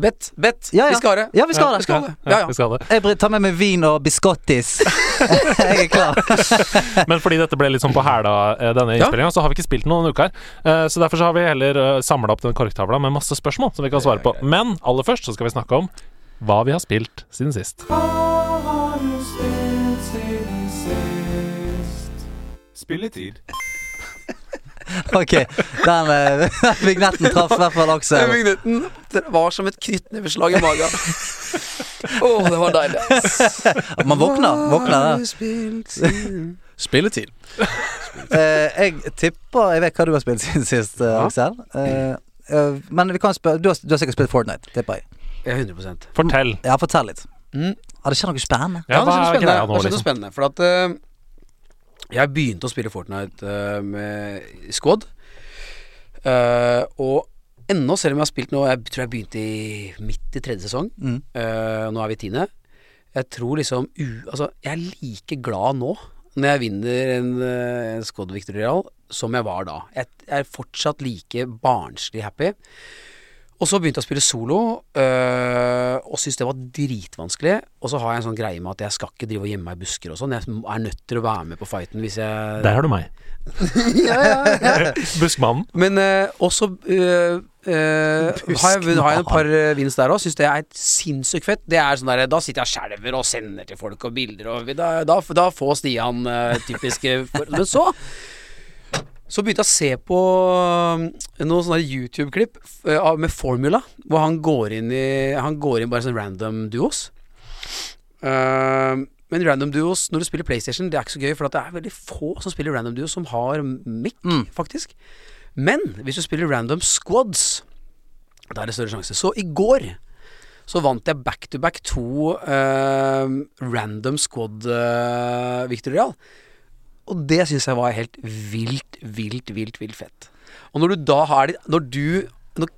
Bet. Bet.
Ja, ja.
Vi skal ha det.
Ja, vi skal ha
Vi
det.
skal ha det. Ja,
Vi skal ha det.
Jeg tar med meg vin og biscottis. jeg er klar.
Men fordi dette ble litt sånn på hæla, eh, denne
Ja.
innspillinga, så har vi ikke spilt noen uker. Eh, Så derfor så har vi heller samla opp den korktavla med masse spørsmål som vi kan svare på. Men aller først så skal vi snakke om hva vi har spilt siden sist. Hva har du spilt siden sist.
Spilletid.
Ok, den eh, vignetten traff i hvert fall
Den
Aksel.
vignetten det var som et knyttneveslag i magen. Å, det var deilig.
Man våkner. Våkner der. Spilletid. Eh, jeg tipper jeg vet hva du har spilt siden sist, eh,
Ja.
Aksel. Eh, eh, men vi kan spørre du, har- du har sikkert spilt Fortnite, tipper jeg.
Ja, 100%
Fortell.
Ja, fortell litt.
mm.
Har det skjedd noe spennende?
Ja,
det skjedde
noe
spennende.
liksom?
spennende For at eh, jeg begynte å spille Fortnite uh, med squad. Uh, og ennå, selv om jeg har spilt nå Jeg tror jeg begynte i midt i tredje sesong.
Mm.
Uh, nå er vi i tiende. Jeg tror liksom u, Altså, jeg er like glad nå når jeg vinner en, en Squad Victory Real som jeg var da. Jeg, jeg er fortsatt like barnslig happy. Og så begynte jeg å spille solo, øh, og syntes det var dritvanskelig. Og så har jeg en sånn greie med at jeg skal ikke drive og gjemme meg i busker og sånn. Jeg er nødt til å være med på fighten hvis jeg
Der har du meg.
ja, ja, ja.
Buskmannen.
Men øh, også øh, eh, har, jeg, har jeg et par eh, vins der òg. Syns det er sinnssykt fett. Det er sånn der, Da sitter jeg og skjelver og sender til folk og bilder, og da, da, da får Stian typisk typiske Men så så begynte jeg å se på um, noen sånne YouTube-klipp eh, med Formula, hvor han går inn i Han går inn bare sånn random duos. Uh, men random duos når du spiller PlayStation, det er ikke så gøy, for at det er veldig få som spiller random duos som har mic,
Mm.
faktisk. Men hvis du spiller random squads, da er det større sjanse. Så i går så vant jeg back to back to uh, random squad uh, Victor Real. Og det syns jeg var helt vilt, vilt, vilt, vilt fett. Og når du da har det Når du Når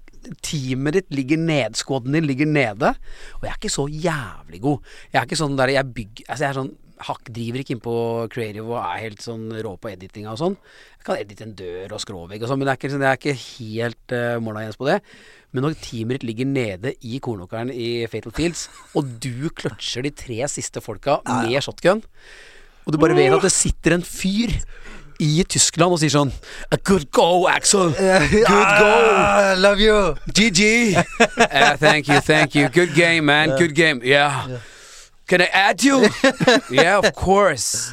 teamet ditt ligger ned, squaden din ligger nede Og jeg er ikke så jævlig god. Jeg er ikke sånn der Jeg bygger Altså jeg er sånn Hakk driver ikke inn på creative og er helt sånn rå på editinga og sånn. Jeg kan edite en dør og skråvegg og sånn, men det er ikke, liksom- jeg er ikke helt uh, måla Jens på det. Men når teamet ditt ligger nede i kornåkeren i Fatal Fields, og du kløtsjer de tre siste folka med shotgun, og du bare vet at det sitter en fyr i Tyskland og sier sånn A good go, Axel. Good go.
Ah, love you.
GG. Uh, thank you, thank you. Good game, man. Good game. Yeah. Can I add you? yeah, of course.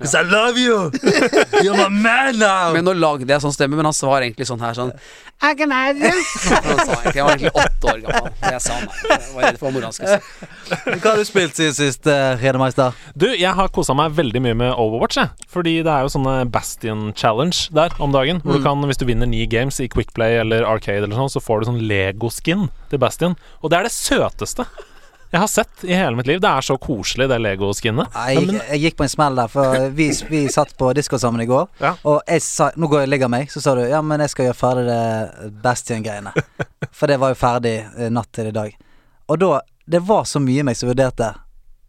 Because I love you. You're my man now.
Men nå lagde jeg sånn stemme, men han svar egentlig sånn her sånn I can have you. Han sa egentlig, jeg var egentlig åtte år gammel. Jeg sa nei. Jeg var redd for hva mora skulle si.
Hva har du spilt siden sist, uh, Redemeister?
Du, jeg har kosa meg veldig mye med Overwatch, jeg. Fordi det er jo sånne Bastion Challenge der om dagen. Hvor du kan, hvis du vinner ni games i Quickplay eller Arcade eller sånn, så får du sånn Lego-skin til Bastion. Og det er det søteste jeg har sett i hele mitt liv. Det er så koselig, det Lego-skinnet.
Jeg, jeg gikk på en smell der, for vi, vi satt på disko sammen i går.
Ja.
Og jeg sa Nå går jeg og legger meg. Så sa du ja, men jeg skal gjøre ferdig det Bastion-greiene. For det var jo ferdig eh, natt til i dag. Og da Det var så mye meg som vurderte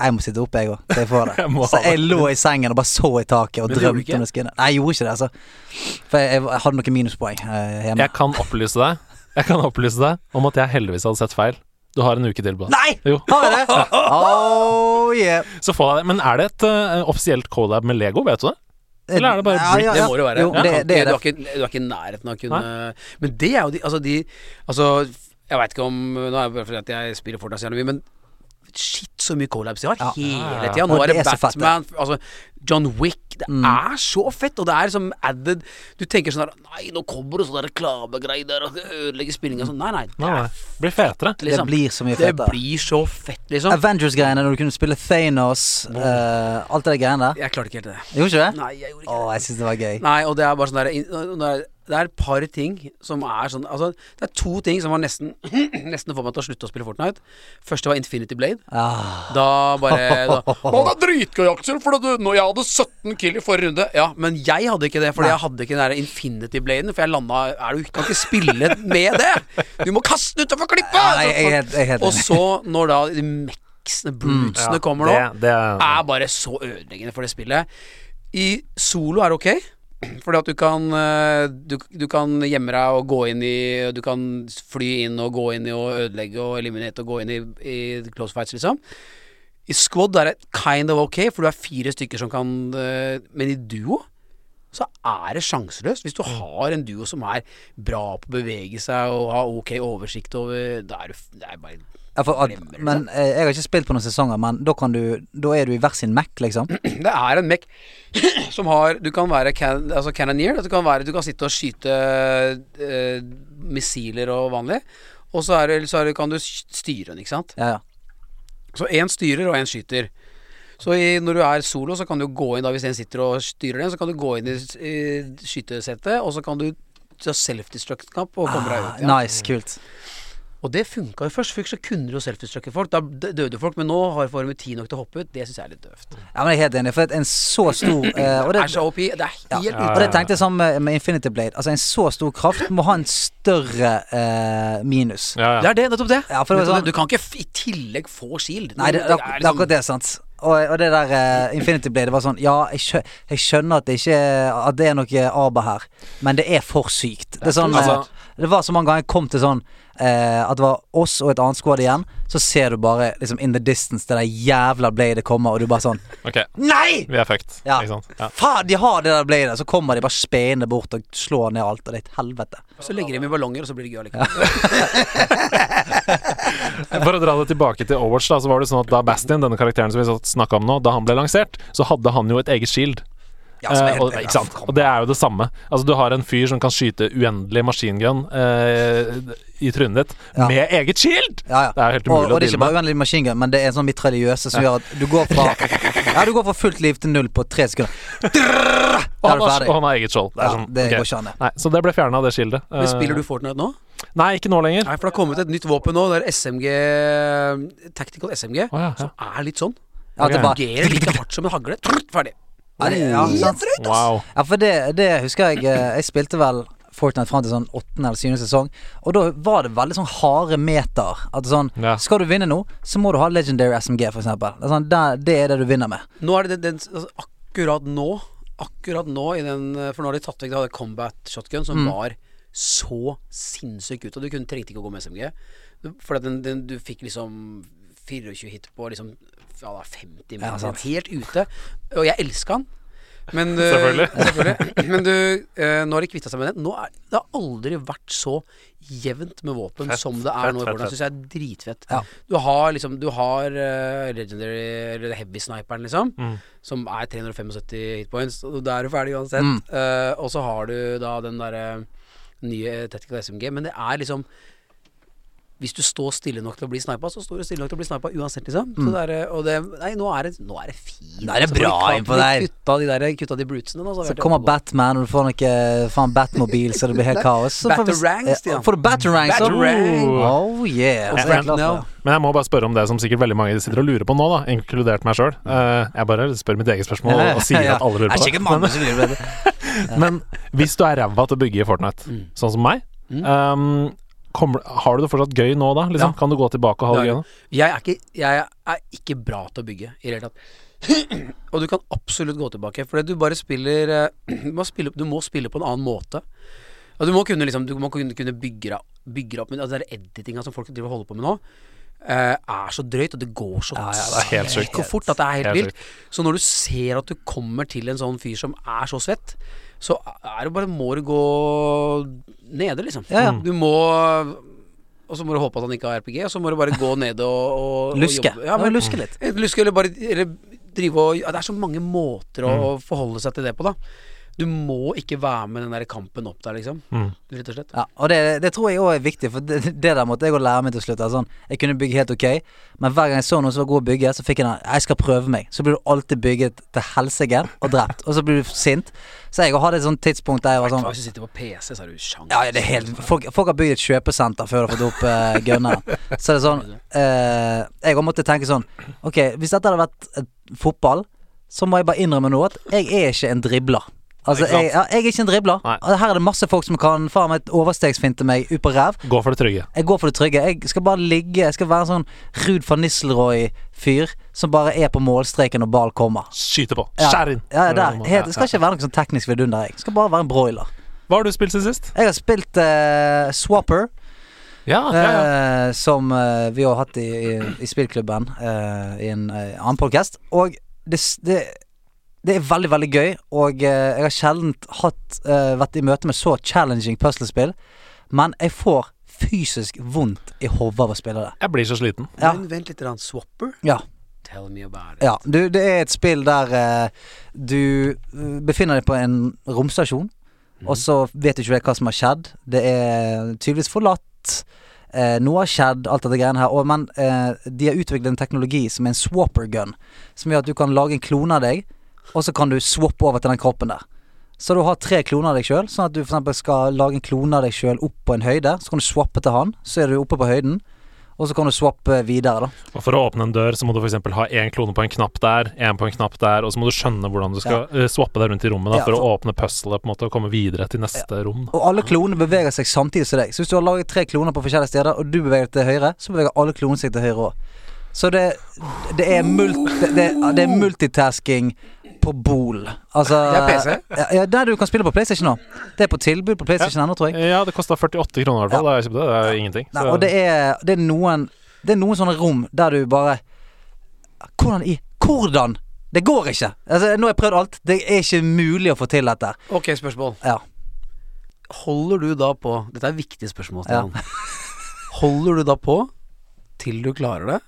jeg må sitte oppe, jeg òg, til jeg får det.
Jeg
så jeg lå i sengen og bare så i taket og
Men
drømte om det skinnet. Nei, jeg gjorde ikke det, altså. For jeg, jeg hadde noen minuspoeng eh, hjemme.
Jeg kan opplyse deg Jeg kan opplyse deg om at jeg heldigvis hadde sett feil. Du har en uke til på det.
Nei!
Jo.
Har jeg det? Oh yeah.
Så få deg det. Men er det et uh, offisielt collab med Lego, vet du det? Eller er det bare Brit-
Det må det være.
Jo,
Ja.
det, det er
du,
det.
er ikke, du har ikke nærheten av å kunne Men det er jo de Altså, de Altså, jeg veit ikke om Nå er det bare fordi at jeg spiller Fortnite så jævlig mye, men Shit, så mye collabs de har
Ja.
hele tida. Nå er det
det det.
Batman, altså John Wick. Det
Mm.
er så fett, og det er som added Du tenker sånn der Nei, nå kommer det sånne reklamegreier der, og ødelegger spillinga sånn. Nei, nei. Det
Nei. Blir fetere.
Det
liksom.
blir så mye
Det blir så fett, liksom.
Avengers-greiene, når du kunne spille Thanos, uh, alt det greiene der.
Jeg klarte ikke helt det.
Gjorde ikke det?
Nei, jeg gjorde
ikke
ikke det.
jeg syns det var gøy.
Nei, og det er bare sånn der det er- et par ting som er sånn Altså, det er to ting som var nesten Nesten får meg til å slutte å spille Fortnite. Første var Infinity Blade.
Ah,
Da bare da, Man er dritgøy, Aksel, for du, når jeg hadde 17 kill i forrige runde Ja, men jeg hadde ikke det, fordi
Nei.
jeg hadde ikke den der Infinity Bladen. For jeg landa er Du kan ikke spille med det! Du må kaste den utafor klippet!
ja, jeg, jeg, jeg
og så, når da de meksene, ja, kommer nå
Det, det er,
er bare så ødeleggende for det spillet. I solo er det ok. Fordi at du kan eh, du, du kan gjemme deg og gå inn i Du kan fly inn og gå inn i og ødelegge og eliminate og gå inn i, i close fights, liksom. I squad er det kind of ok, for du er fire stykker som kan eh, Men i duo så er det sjanseløst. Hvis du har en duo som er bra på å bevege seg og har ok oversikt over Da er du Det er bare
Ja, for at, men eh, jeg har ikke spilt på noen sesonger, men da kan du Da er du i hver sin Mac, liksom.
Det er en Mac som har Du kan være can, altså cannoneer. Du kan, være, du kan sitte og skyte eh, missiler og vanlig. Og så, er det, så er kan du styre den, ikke sant.
Ja, ja.
Så én styrer og én skyter. Så i, når du er solo, så kan du gå inn da hvis en sitter og styrer den, så kan du gå inn i, i skytesettet, og så kan du ta self-destruct-knapp og komme deg
Ah,
ut. Ja.
nice, kult.
Og det funka jo først. Først så kunne du jo self-destructe folk. Da døde døde folk, men nå har formen tid nok til å hoppe ut. Det syns jeg er litt døvt.
Ja, men jeg er helt enig, for en så stor uh, og
Det
det,
er så OP. Det er helt
ja,
Ja,
og det tenkte jeg sammen med, med Infinity Blade. Altså, en så stor kraft må ha en større uh, minus.
ja,
Det er det, nettopp det.
Ja, for det sånn-
Du kan ikke f i tillegg få shield.
Nei, det, det, er det er akkurat det, sant. Og, og det der uh, Infinity Blade, det var sånn Ja, jeg, skjø jeg skjønner at det ikke At det er noe ABA her, men det er for sykt. Det er sånn
Altså-
Det var så mange ganger jeg kom til sånn eh, at det var oss og et annet squad igjen, så ser du bare liksom in the distance det der jævla bladet kommer, og du bare sånn
Ok,
Nei!
vi er fucked.
Ja.
Ikke sant? Ja.
Faen, de har det der bladet! Så kommer de bare speende bort og slår ned alt, og det er et helvete.
Så legger de med i ballonger, og så blir det gøy likevel.
For å dra det tilbake til Overwatch, da, så var det sånn at da Bastin, denne karakteren som vi snakka om nå, da han ble lansert, så hadde han jo et eget shield.
Ja,
Eh,
helt-
og, ikke sant? og det er jo det samme. Altså Du har en fyr som kan skyte uendelig maskingun eh, i trynet ditt
Ja.
med eget shield!
Ja, ja.
Det er helt
Og,
umulig
og det er ikke bare uendelig maskingun, men det er en sånn mitraljøse som gjør at du går fra Ja, du går fra fullt liv til null på tre sekunder.
Og
er
han, har, og han har eget skjold. Det er
Ja,
sånn,
det
okay.
går ikke an, det.
Nei, så det ble fjerna, det skildet.
Men spiller du Fortnite nå?
Nei, ikke nå lenger.
Nei, for det har kommet et nytt våpen nå. Det er SMG Tactical SMG.
oh, ja, ja.
Som er litt sånn.
Ja, det
Fungerer like hardt som en hagle. Ferdig.
Ja, det, ja, sant?
Wow.
ja, for det, det husker jeg eh, Jeg spilte vel Fortnite fram til sånn åttende eller syvende sesong, og da var det veldig sånn harde meter. At sånn
Ja.
Skal du vinne nå, så må du ha Legendary SMG, for eksempel. Det er, sånn, det, det er det du vinner med.
Nå er det den, altså, Akkurat nå Akkurat nå i den For nå har de tatt vekk Det hadde combat shotgun som
Mm.
var så sinnssykt ut. Og du kunne, trengte ikke å gå med SMG. For den, den, du fikk liksom 24 hit på liksom ja, da, 50
Ja,
meter. helt ute. Og jeg elska han. Men uh,
Selvfølgelig.
selvfølgelig. Men du, uh, nå har de kvitta seg med den. Nå er, det har aldri vært så jevnt med våpen
Fett,
som det er
fett,
nå. i
fett.
Syns jeg er dritfett.
Ja.
Du har liksom Du har uh, Legendary Eller Heavy Sniperen, liksom.
Mm.
Som er 375 hitpoints. Og da er du ferdig uansett.
Mm.
Eh, og så har du da den derre nye Tactical SMG. Men det er liksom hvis du står stille nok til å bli snipa, så står du stille nok til å bli snipa uansett, liksom. Så det er, og det, nei, nå er det, nå er det fint.
Nå er det
altså,
bra
for
innpå
der. Kutta de der, kutta de brutesene, nå. Så,
Så kommer. Batman, og du får noe faen Batmobil, så det blir helt kaos. Så
Batarangs,
ja,
Stian.
Får du Batarang, så Oh yeah. Jeg for.
Men jeg må bare spørre om det som sikkert veldig mange sitter og lurer på nå, da, inkludert meg sjøl. jeg bare spør mitt eget spørsmål og sier
Ja.
at alle lurer
Det er
på det.
mange som lurer på det.
Men hvis du er ræva til å bygge i Fortnite,
Mm.
sånn som meg,
Mm.
um, kommer, har du det fortsatt gøy nå, da? Liksom?
Ja.
Kan du gå tilbake og ha det gøy nå?
Jeg er, ikke, jeg er ikke bra til å bygge i det hele tatt. og du kan absolutt gå tilbake, for du bare spiller eh, du, må spille du må spille på en annen måte. Og du må kunne liksom Du må kunne, bygge bygge opp Men altså, der editinga som folk driver holder på med nå, eh, er så drøyt, og det går så
Ja, ja,
det helt sykt.
og fort at det er helt,
Helt
vilt. Så når du ser at du kommer til en sånn fyr som er så svett, så er det bare må du gå nede, liksom.
Ja, ja.
Du må Og så må du håpe at han ikke har RPG, og så må du bare gå ned og, og, og
Luske.
Og
Ja, men luske litt.
Luske eller bare eller drive og ja, Det er så mange måter å
Mm.
forholde seg til det på, da. Du må ikke være med den der kampen opp der, liksom.
Mm.
Rett og slett.
Ja, og det, det tror jeg òg er viktig, for det, det der måtte jeg òg lære meg til slutt. Sånn, jeg kunne bygge helt ok, men hver gang jeg så noen som var god å bygge, så fikk jeg den Jeg skal prøve meg. Så blir du alltid bygget til helsike og drept, og så blir du sint. Så jeg hadde et sånt tidspunkt der jeg var sånn
Hvis du sitter på PC, så er du sjans.
Ja, det er helt Folk, folk har bygd et kjøpesenter før de har fått opp uh, gunneren. Så det er sånn uh, Jeg òg måtte tenke sånn Ok, hvis dette hadde vært et fotball, så må jeg bare innrømme nå at jeg er ikke en dribler. Altså, jeg, jeg er ikke en dribler.
Nei.
Her er det masse folk som kan faen meg overstegsfinte meg ut på ræv.
Gå for det trygge.
Jeg går for det trygge. Jeg skal bare ligge Jeg skal være en sånn Ruud van Nisselrooy-fyr som bare er på målstreken når ball kommer.
Skyte på.
Ja.
Skjær inn.
Ja, det, er, helt, det skal ikke være noe sånn teknisk vidunder. Jeg skal bare være en broiler.
Hva har du spilt siden sist?
Jeg har spilt uh, Swapper.
Ja, ja, ja.
Uh, som uh, vi har hatt i, i, i spillklubben uh, i en annen podcast. Og det, det, det er veldig, veldig gøy. Og eh, jeg har sjelden hatt, eh, vært i møte med så challenging puslespill. Men jeg får fysisk vondt i hodet av å spille det.
Jeg blir så sliten.
Ja.
Men vent litt, grann. Swapper?
Ja.
Tell me about it.
ja du, det er et spill der uh, du befinner deg på en romstasjon. Og så vet du ikke hva som har skjedd. Det er tydeligvis forlatt. Eh, noe har skjedd, alt dette greiene her. Og, men eh, de har utviklet en teknologi som er en swapper gun. Som gjør at du kan lage en klone av deg, og så kan du swappe over til den kroppen der. Så du har tre kloner av deg sjøl. Sånn at du f.eks. skal lage en klone av deg sjøl opp på en høyde. Så kan du swappe til han. Så er du oppe på høyden. Og så kan du swappe videre, da.
Og For å åpne en dør så må du f.eks. ha én klone på en knapp der, én på en knapp der, og så må du skjønne hvordan du skal ja. swappe deg rundt i rommet da,
Ja,
for,
for-
å åpne puzzlet på en måte og komme videre til neste rom. Da.
Og alle klonene beveger seg samtidig som deg. Så hvis du har laget tre kloner på forskjellige steder, og du beveger deg til høyre, så beveger alle klonene seg til høyre òg. Så det, det, er mult, det, det, det er multitasking på Bol. Altså
Det er PC?
Ja, ja, der du kan spille på PlayStation nå. Det er på tilbud på PlayStation ennå, tror jeg.
Ja, det kosta 48 kroner i hvert fall Ja. Det, er, det. Det er ingenting.
Nei,
Så-
og det er, det er noen Det er noen sånne rom der du bare Hvordan i Hvordan? Det går ikke! Altså, nå har jeg prøvd alt. Det er ikke mulig å få til dette.
Ok, spørsmål.
Ja.
Holder du da på Dette er et viktig spørsmål,
Ja.
Holder du da på til du klarer det?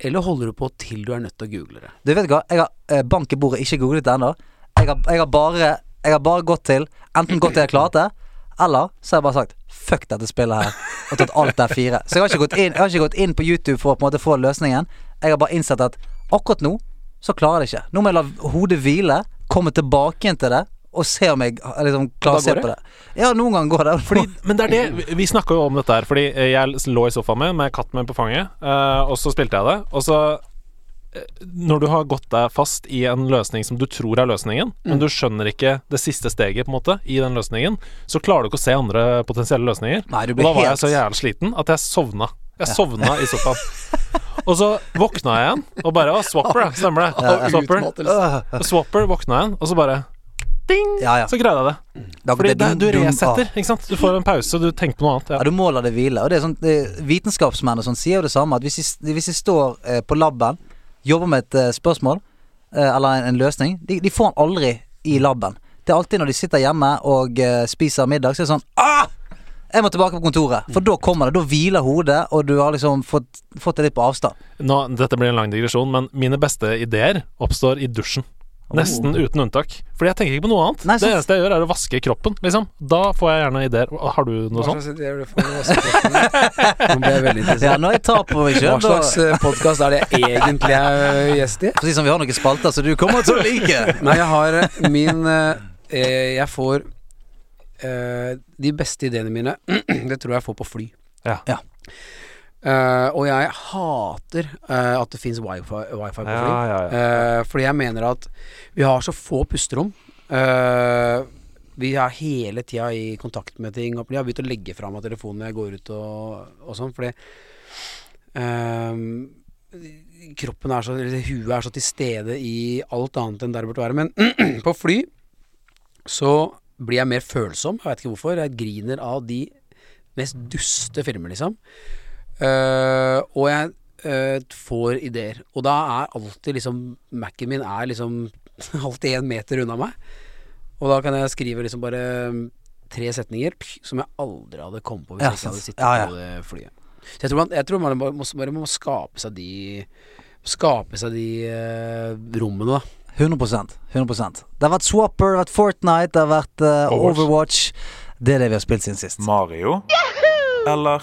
Eller holder du på til du er nødt til å google det?
Du vet hva, jeg har eh, bank i bordet, ikke googlet det ennå. Jeg, jeg, jeg har bare gått til Enten gått til jeg klarte det, eller så har jeg bare sagt fuck dette spillet her, og tatt alt der fire. Så jeg har ikke gått inn, ikke gått inn på YouTube for å på en måte få løsningen. Jeg har bare innsett at akkurat nå så klarer jeg det ikke. Nå må jeg la hodet hvile, komme tilbake igjen til det, og se om jeg liksom klarer å se på det. Ja, noen ganger går det.
Fordi, men det er det Vi- snakka jo om dette her, fordi jeg lå i sofaen min med katten min på fanget, eh, og så spilte jeg det. Og så eh, Når du har gått deg fast i en løsning som du tror er løsningen, men du skjønner ikke det siste steget på en måte i den løsningen, så klarer du ikke å se andre potensielle løsninger.
Nei, du
Og da var jeg så jævlig sliten at jeg sovna. Jeg sovna i sofaen. Og så våkna jeg igjen, og bare Å, Swapper. Stemmer det. Ja,
ja.
Swapper,
Swapper våkna igjen, og så bare Ding!
Ja, ja.
Så greide jeg det.
Da-
Fordi det, du
du,
resetter, ikke sant. Du får en pause, du tenker på noe annet.
Ja,
Ja.
du må la det hvile. Og det er sånn, det, Vitenskapsmenn og sånn sier jo det samme. At hvis de, hvis de står eh, på laben, jobber med et eh, spørsmål eh, eller en, en løsning, de, de får den aldri i laben. Det er alltid når de sitter hjemme og eh, spiser middag, så er det sånn ah! Jeg må tilbake på kontoret. For da kommer det. Da hviler hodet, og du har liksom fått, fått det litt på avstand.
Nå, dette blir en lang digresjon, men mine beste ideer oppstår i dusjen. Nesten uten unntak. Fordi jeg tenker ikke på noe annet.
Nei, så-
det eneste jeg gjør, er å vaske kroppen, liksom. Da får jeg gjerne ideer. Har du noe
Hva
sånt?
slags ideer du får med vaskekoppen? Nå ble jeg veldig
Ja,
nå
er jeg tar på meg
Hva slags podkast er det jeg egentlig er gjest i?
Precis som vi har noen spalter så du kommer til å like.
Nei, jeg har eh, min eh, Jeg får eh, De beste ideene mine Det tror jeg jeg får på fly.
Ja.
Ja.
Eh, og jeg hater uh, at det fins wifi, wifi på fly.
Ja, ja, ja.
uh, fordi jeg mener at vi har så få pusterom. Vi er hele tida i kontakt med ting. Og jeg har begynt å legge fra meg telefonen når jeg går ut og, og sånn, fordi kroppen er så Eller huet er så til stede i alt annet enn der det burde være. Men på fly så blir jeg mer følsom. Jeg vet ikke hvorfor. Jeg griner av de mest duste filmer, liksom. Eh, og jeg uh, får ideer. Og da er alltid liksom Mac-en min er liksom alltid en meter unna meg. Og da kan jeg skrive liksom bare mm, tre setninger som jeg aldri hadde kommet på hvis
Ja,
jeg ikke hadde sittet
Ja, ja.
på det flyet. Så jeg tror man, jeg tror man må, bare må skape seg de Skape seg de uh, rommene, da.
100 100 Det har vært Swapper, det har vært Fortnite, det har vært
Overwatch.
Overwatch. Det er det vi har spilt siden sist.
Mario eller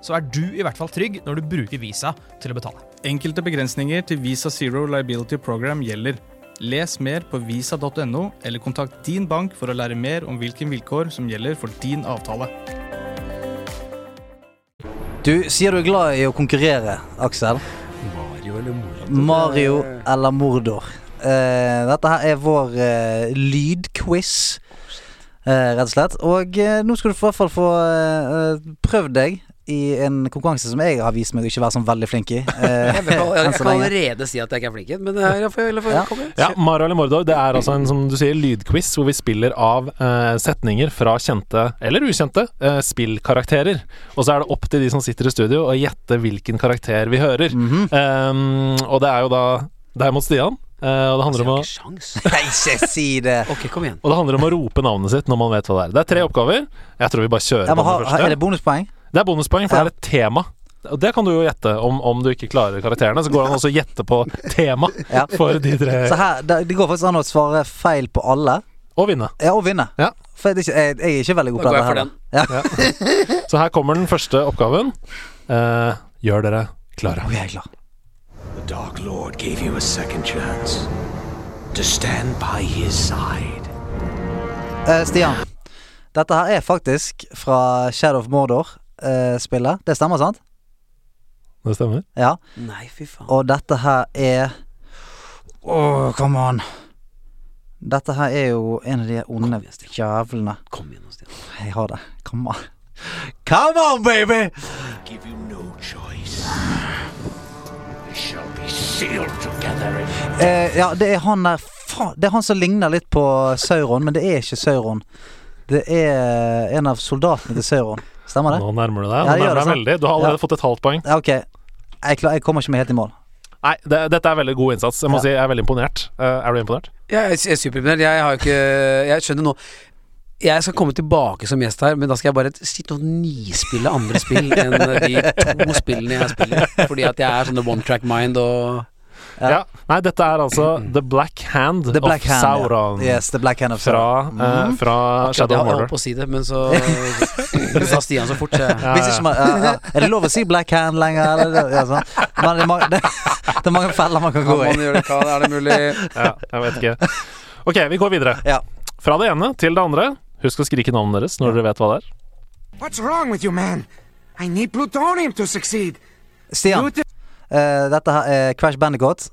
så er du i hvert fall trygg når du bruker Visa til å betale.
Enkelte begrensninger til Visa Zero Liability Program gjelder. Les mer på visa.no, eller kontakt din bank for å lære mer om hvilke vilkår som gjelder for din avtale.
Du sier du er glad i å konkurrere, Aksel.
Mario eller Mordor?
Mario eller Mordor. Uh, dette her er vår uh, lydquiz, Uh, rett og slett. Og nå skal du i hvert fall få prøvd deg i en konkurranse som jeg har vist meg å ikke være sånn veldig flink i. eh,
Jeg, kan, jeg, kan allerede si at jeg ikke er flink, men det er, jeg får, jeg får
Ja.
komme.
Ja, Mara eller Mordor det er altså en som du sier, lydquiz hvor vi spiller av eh, setninger fra kjente eller ukjente eh, spillkarakterer. Og så er det opp til de som sitter i studio å gjette hvilken karakter vi hører.
Mhm.
Um, og det er jo da deg mot Stian. Uh, og, det handler om å,
ikke sjans.
Nei, ikke si det.
okay, kom igjen.
og det handler om å rope navnet sitt når man vet hva det er. Det er tre oppgaver. Jeg tror vi bare kjører
ja,
på den
første. er det bonuspoeng?
Det er bonuspoeng, for
Ja.
det er et tema. Og det kan du jo gjette. Om, om du ikke klarer karakterene, så går det an også å gjette på tema
Ja.
for de tre.
Så her, det, det går faktisk an å svare feil på alle.
Og vinne.
Ja, og vinne.
Ja.
For jeg, er ikke- jeg, jeg er ikke veldig god på
det
her. Ja.
Så her kommer den første oppgaven. Eh, gjør dere klare.
Jeg er klar.
The Dark Lord gave you a second chance to stand by his side.
Uh, Stian, dette her er faktisk fra Shadow of Mordor-spillet. det stemmer, sant?
Det stemmer.
Ja.
Nei, fy faen.
Og dette her er Åh, come on. Dette her er jo en av de onde jævlene.
Kom igjen, Stian.
Jeg har det. Come on. Come on, baby!
Give you no choice. We shall be sealed together
Eh, ja, det er han der Faen, det er han som ligner litt på Sauron, men det er ikke Sauron. Det er en av soldatene til Sauron. Stemmer det?
Nå nærmer du deg.
Ja,
Nå
det
nærmer deg veldig. Du har allerede
Ja.
fått et halvt poeng.
Ja, ok. Jeg, klar, jeg kommer ikke meg helt i mål.
Nei, det, dette er veldig god innsats. Jeg må
Ja.
si jeg er veldig imponert. Uh, er du imponert?
Jeg er, jeg er superimponert. Jeg har jo ikke Jeg skjønner nå Jeg skal komme tilbake som gjest her, men da skal jeg bare sitte og nispille andre spill enn de to spillene jeg spiller. Fordi at jeg er sånn the one track mind og
Ja.
Ja. Nei, dette er altså The Black Hand
The Black
of
Hand.
Sauron.
Ja. Yes, The Black Hand of
Fra,
Sauron.
eh,
Mhm.
fra
Akkurat, jeg
Shadow of
holdt
Mordor.
på å si det, men så sa Stian så fort.
Ja, ja.
ikke man. Er det lov å si Black Hand lenger? Eller, ja, sånn. Men det, er mange, det, det er mange feller man kan
kan
gå
man
i.
gjøre det? Kan, er det mulig?
ja, jeg vet ikke. Ok, vi går videre.
Ja.
Fra det ene til det andre. Husk å skrike navnet deres når dere vet hva det er.
What's wrong with you, man? I need plutonium to succeed.
Stian, Eh, dette her er Crash Bandicoot.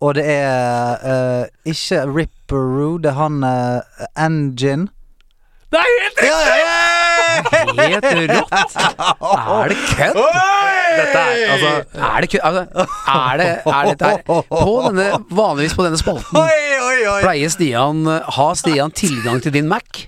Og det er uh, ikke Ripperoo, det er han uh, Engine.
Det er helt riktig!
Ja, ja, ja!
Helt rått! Er det kødd?
Dette er altså
Er det kødd? Altså, er det er dette her På denne, vanligvis på denne spalten pleier Stian Har Stian tilgang til din Mac?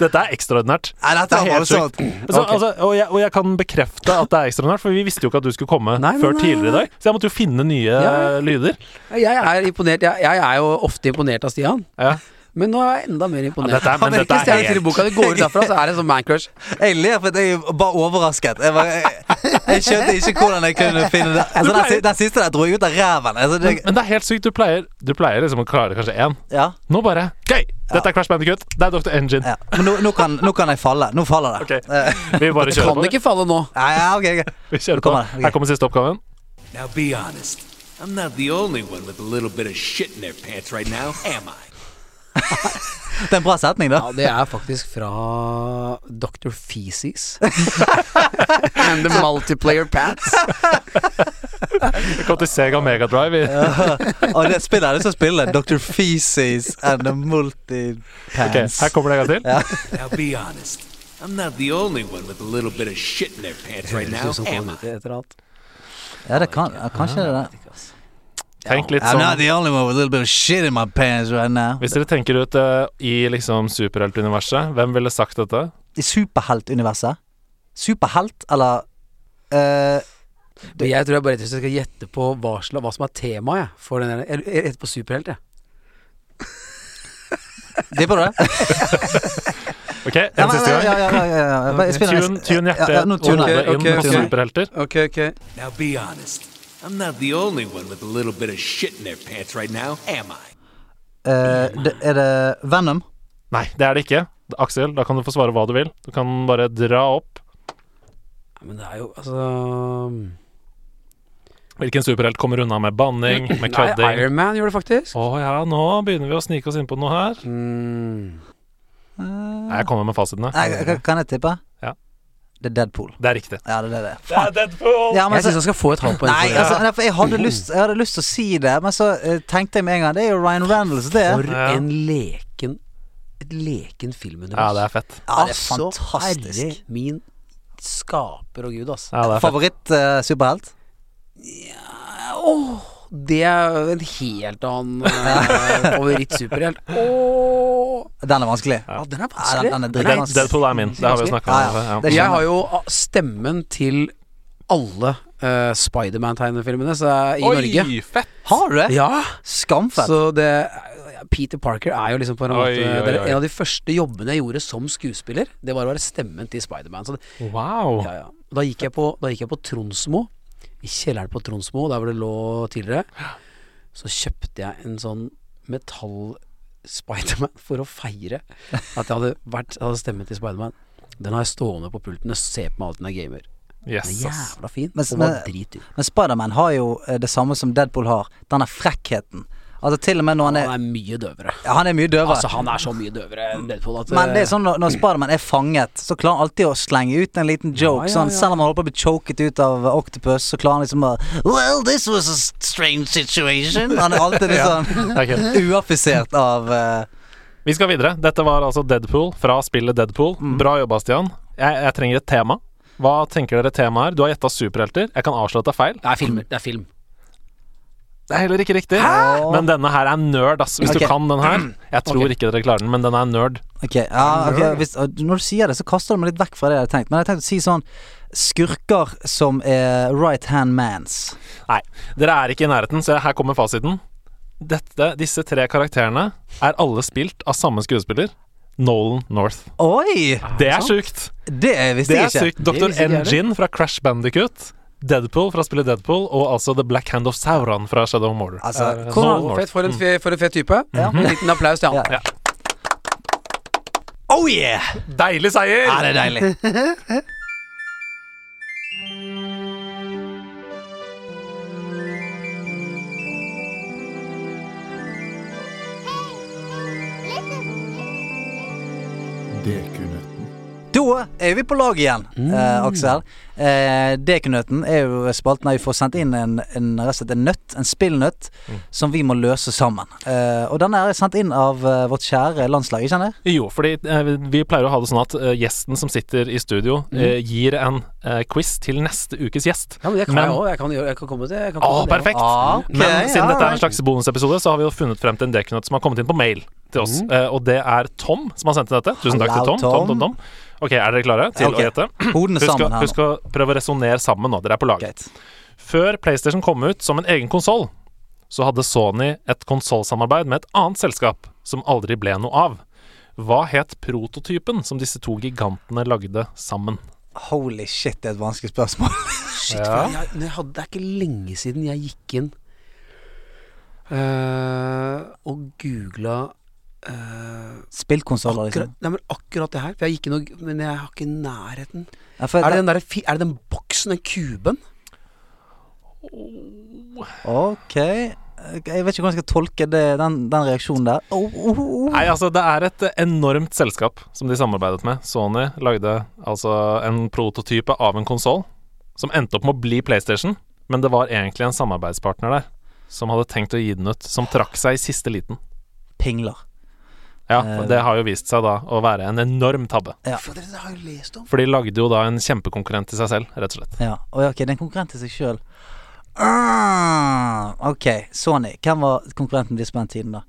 Dette er ekstraordinært.
Nei, dette
er helt
voldsomt.
Altså, altså, og, jeg, og jeg kan bekrefte at det er ekstraordinært, for vi visste jo ikke at du skulle komme
Nei, før
før tidligere i dag. Så jeg måtte jo finne nye
Ja.
lyder.
Jeg er imponert Jeg, jeg er jo ofte imponert av Stian
Ja.
Men nå er jeg enda mer imponert
Ja, dette er- men dette er helt-
boka Det går ut derfra, så er det sånn man-crush
Jeg ler for jeg bare overrasket. Jeg, bare, jeg, jeg skjønte ikke hvordan jeg kunne finne det. Altså, den, den siste der dro jeg ut av ræven. Altså, det,
Men det er helt sykt. Du pleier, du pleier liksom å klare kanskje én.
ja,
Nå bare Gøy! Dette er Crash Bandicoot. Det er Dr. Engine.
ja. Men nå, nå, kan, nå kan jeg falle. Nå faller det.
Ok.
Eh,
Vi bare
Det
Du
kan
på.
ikke falle nå
ja, ja, ok, ok.
Vi kjører på.
kommer det.
Her kommer siste oppgaven.
Now be honest. I'm not the only one with a little bit of shit in their pants right now, am I?
Det er en bra setning, da.
Ja, det er faktisk fra Dr. Feces And the Multiplayer Pats
Det kom til Sega Megadrive ja.
Og det spillet er det som spiller Dr. Feces and the
Ok,
Okay,
her kommer det en gang til.
Now be honest. I'm not the only one with a little bit of shit in their pants right now, am I?
Ja, det kan Kanskje det er det.
Tenk litt
I'm not
sånn
the only one with a little bit of shit in my pants right now.
Hvis dere tenker ut uh, i liksom superheltuniverset, hvem ville sagt dette?
I superheltuniverset? Superhelt, eller uh,
det, Jeg tror jeg bare rett og slett skal gjette på hva, slag, hva som er temaet for den der. Jeg gjetter på superhelt, jeg.
Tipper du det?
Ok, en
Ja,
siste gang.
ja, ja, ja, ja, ja.
Tune, tune hjertet og hodet inn på superhelter.
Ok, ok.
Now be honest. I'm not the only one with a little bit of shit in their pants right now, am I?
Uh, det, er det Venom?
Nei, det er det ikke. Aksel, da kan du få svare hva du vil. Du kan bare dra opp.
Men det er jo altså
Hvilken superhelt kommer unna med banning, med kødding?
Iron Man gjør det faktisk.
Å ja, nå begynner vi å snike oss inn på noe her.
Mm.
Nei, jeg kommer med fasitene.
Nei, kan- kan jeg tippe?
Ja.
Det er Deadpool.
Det er riktig.
Ja, det er det.
Det er Deadpool!
Ja, men
Jeg syns han skal få et halvt poeng
nei, altså, jeg hadde, lyst, jeg hadde lyst til å si det, men så uh, tenkte jeg med en gang Det er jo Ryan Reynolds, det.
For
Ja.
en leken Et leken filmunivers.
Ja, det er fett.
Ja, det er
altså,
fantastisk.
herre min skaper og gud, altså.
Ja, Favoritt-superhelt? Uh,
Favoritt-superhelt?
Åh, det er en helt annen uh, favorittsuperhelt. Oh.
Den er vanskelig.
ja, den er
Ja,
vanskelig.
den, den er
Den er.
Deadpool er min. Det har vi snakka
om. ja.
Ja.
Det
Jeg har jo ah, stemmen til alle uh, Spiderman-tegnefilmene i Oi, Norge.
Oi, fett!
Har du det?
Ja,
Skamfett.
så det Peter Parker er jo liksom på en måte
Oi, oi,
er
oi.
En av de første jobbene jeg gjorde som skuespiller, det var å være stemmen til Spiderman. Så
Wow.
ja, ja. Da gikk jeg på, da gikk jeg på Tronsmo. I kjelleren på Tronsmo, der hvor det lå tidligere. Så kjøpte jeg en sånn metall-Spiderman for å feire at jeg hadde, vært, hadde stemmen til Spiderman. Den har jeg stående på pulten. Jeg ser på meg alltid når jeg gamer. Den er jævla fin.
Men-
og
men- Men Spiderman har jo eh, det samme som Deadpool har. Denne frekkheten. Altså til og med når han
Han
er
er mye døvere.
ja, Han er mye døvere.
Altså, han er så mye døvere enn Deadpool at
Men det er sånn når, når Spiderman er fanget, så klarer han alltid å slenge ut en liten joke.
Ja, ja,
Sånn, selv om han holder på å bli choket ut av Octopus, så klarer han liksom bare Well, this was a strange situation. Han er alltid litt sånn
er
uaffisert av uh,
Vi skal videre. Dette var altså Deadpool fra spillet Deadpool.
Mm.
Bra jobba, Stian. Jeg, jeg trenger et tema. Hva tenker dere temaet er? Du har gjetta superhelter. Jeg kan avslå at det er feil.
Det er filmer. Det er film.
Det er heller ikke riktig. Men denne her er nerd, ass. Hvis
okay.
du kan den her. Jeg tror
okay.
ikke dere klarer den, men den er nerd.
Ok, ja, okay. hvis, Når du sier det, så kaster du meg litt vekk fra det jeg hadde tenkt. Men jeg tenkte tenkt å si sånn Skurker som er right hand mans.
Nei, dere er ikke i nærheten, så her kommer fasiten. Dette, disse tre karakterene er alle spilt av samme skuespiller. Nolan North.
Oi!
Det er sjukt!
Det visste
Det er sykt. Dr.
N. Gin
Engine fra Crash Bandicoot. Deadpool fra spillet Deadpool, og altså The Black Hand of Sauron fra Shadow of Mordor.
Altså, uh.
North.
Fett, for, en fe, for en fet type.
Ja.
En liten applaus til han.
Ja. Oh yeah!
Deilig seier!
Ja, det er deilig. Da er vi på lag igjen, eh, Aksel. Eh, Dekunøtten er jo spalten der vi får sendt inn en, en, en nøtt, en spillnøtt, som vi må løse sammen. Eh, og denne er sendt inn av eh, vårt kjære landslag, ikke sant?
Jo, fordi eh, vi pleier å ha det sånn at eh, gjesten som sitter i studio, eh, gir en eh, quiz til neste ukes gjest.
Ja, men det kan
Men-
jeg òg. Jeg, kan jeg kan komme til jeg kan
Å,
til det
perfekt!
Ah, okay,
Men siden dette er en slags bonusepisode, så har vi jo funnet frem til en dekunøtt som har kommet inn på mail til oss. Eh, og det er Tom som har sendt inn dette. Tusen takk til
Hello,
Tom. Tom,
Tom.
Tom, Tom. Ok, er dere klare til
okay.
å gjette?
Hodene
Husk,
sammen her
husk å prøve å resonnere sammen nå. Dere er på lag.
Greit.
Før PlayStation kom ut som en egen konsoll, så hadde Sony et konsollsamarbeid med et annet selskap som aldri ble noe av. Hva het prototypen som disse to gigantene lagde sammen?
Holy shit, det er et vanskelig spørsmål.
Shit,
Ja.
for jeg, jeg hadde, det er ikke lenge siden jeg gikk inn uh, og googla uh,
Spillkonsoller, liksom.
nei, men akkurat det her. For jeg gikk og Men jeg har ikke nærheten.
Ja,
Er det
det-
den, der, er det den boksen, den kuben?
Ok. Jeg vet ikke hvordan jeg skal tolke det, den, den reaksjonen der. Oh, oh, oh.
Nei, altså, det er et enormt selskap som de samarbeidet med. Sony lagde altså en prototype av en konsoll som endte opp med å bli PlayStation. men det var egentlig en samarbeidspartner der som hadde tenkt å gi den ut, som trakk seg i siste liten.
Pingler.
Ja,
Eh.
Det har jo vist seg da å være en enorm tabbe.
Ja.
For det har jeg jo lest om.
For de lagde jo da en kjempekonkurrent til seg selv, rett og slett.
Ja, og ja, ok, det er en konkurrent til seg sjøl. Uh, ok, Sony. Hvem var konkurrenten deres på den tiden, da?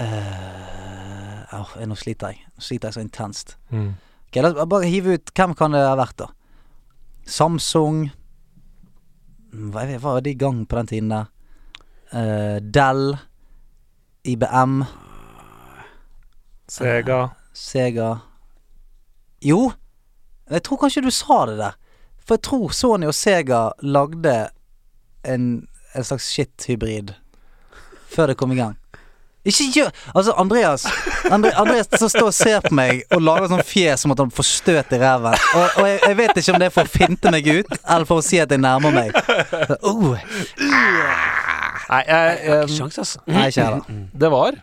Uh, åh, nå sliter jeg. Nå sliter jeg så intenst. Ok, La oss bare hive ut Hvem kan det ha vært, da? Samsung Mm, hva var de i gang på den tiden der? Uh, Dell. IBM.
Sega
Sega Jo, jeg tror kanskje du sa det der. For jeg tror Sony og Sega lagde en, en slags shit-hybrid før det kom i gang. Ikke gjør Altså, Andreas Andre, Andreas som står og ser på meg og lager sånn fjes som at han får støt i ræven. Og, og jeg, jeg vet ikke om det er for å finte meg ut, eller for å si at jeg nærmer meg. Oh,
Nei, jeg,
Ikke
eh,
sjans, altså.
nei, ikke heller.
det var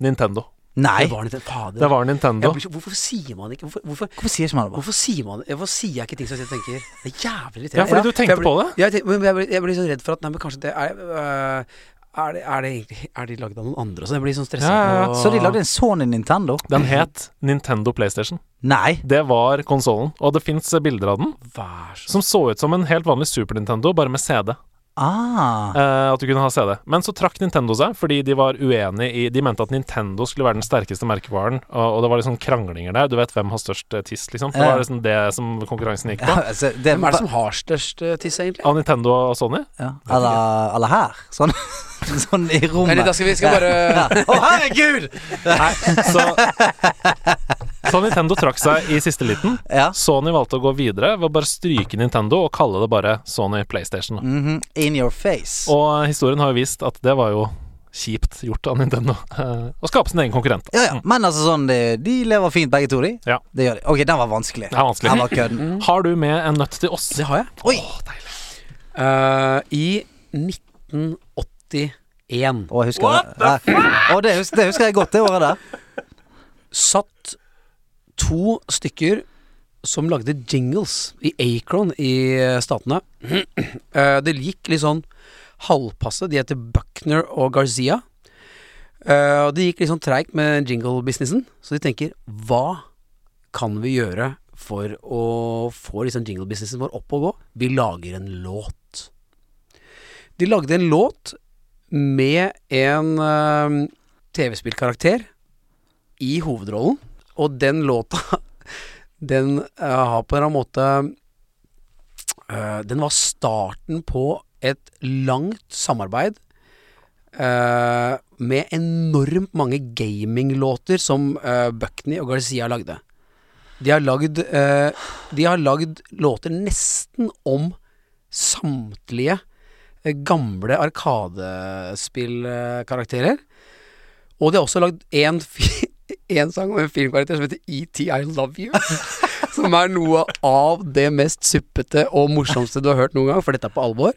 Nintendo.
Nei.
Det var Nintendo. Fader.
Det var Nintendo.
Blir hvorfor sier man ikke Hvorfor, hvorfor,
Hvorfor sier man det
hvorfor sier man Hvorfor sier jeg ikke ting som jeg tenker Det er jævlig irriterende.
Ja, fordi du
for
tenkte
jeg blir-
på det.
Jeg, tenk- jeg, blir, jeg blir så redd for at Nei, men kanskje det er øh, er det, er det egentlig Er de lagd av noen andre? Så jeg blir sånn stressa.
Ja, ja, ja.
Så de lagde en Sony Nintendo?
Den het Nintendo PlayStation.
Nei.
Det var konsollen, og det fins bilder av den
Vær så
som så ut som en helt vanlig Super Nintendo, bare med CD.
Ah.
Uh, at du kunne ha CD. Men så trakk Nintendo seg, fordi de var uenig i De mente at Nintendo skulle være den sterkeste merkevaren, og, og det var liksom kranglinger der. Du vet hvem har størst eh, tiss, liksom. Det var liksom det som konkurransen gikk på.
Ja, altså, det,
Hvem er det som har størst uh, tiss, egentlig?
Av Nintendo og Sony.
ja. eller, eller her. Sånn, sånn i rommet.
Nei, da skal vi skal bare
Ja. Å, herregud!
Nei, så, så Nintendo trakk seg i siste liten.
Ja.
Sony valgte å gå videre ved å bare stryke Nintendo og kalle det bare Sony PlayStation. Mm
-hmm. In your face.
Og historien har jo vist at det var jo kjipt gjort av Nintendo eh, å skape sin egen konkurrent.
Ja, ja. Men altså sånn, de, de lever fint begge to, de.
Ja.
Det gjør de. Ok, den var vanskelig.
Det er vanskelig.
Den var kødden.
Har du med en nøtt til oss?
Det har jeg.
Oi!
Eh, I 1981
Å, jeg husker det. fuck?! Å, det, husker, det husker jeg godt, det året der.
satt to stykker som lagde jingles i Acron i eh, Statene. Eh, det gikk litt sånn halvpasse. De heter Buckner og Garcia. Eh, og det gikk litt sånn treigt med jingle-businessen, så de tenker hva kan vi gjøre for å få liksom jingle-businessen vår opp og gå? Vi lager en låt. De lagde en låt med en TV-spillkarakter i hovedrollen, og den låta Den eh, har på en eller annen måte eh, Den var starten på et langt samarbeid Uh, med enormt mange gaminglåter som uh, Buckney og Garcia lagde. De har lagd uh, De har lagd låter nesten om samtlige gamle Arkadespillkarakterer. Og de har også lagd én en sang om en filmkarakter som heter ET I Love You. Som er noe av det mest suppete og morsomste du har hørt noen gang, for dette er på alvor.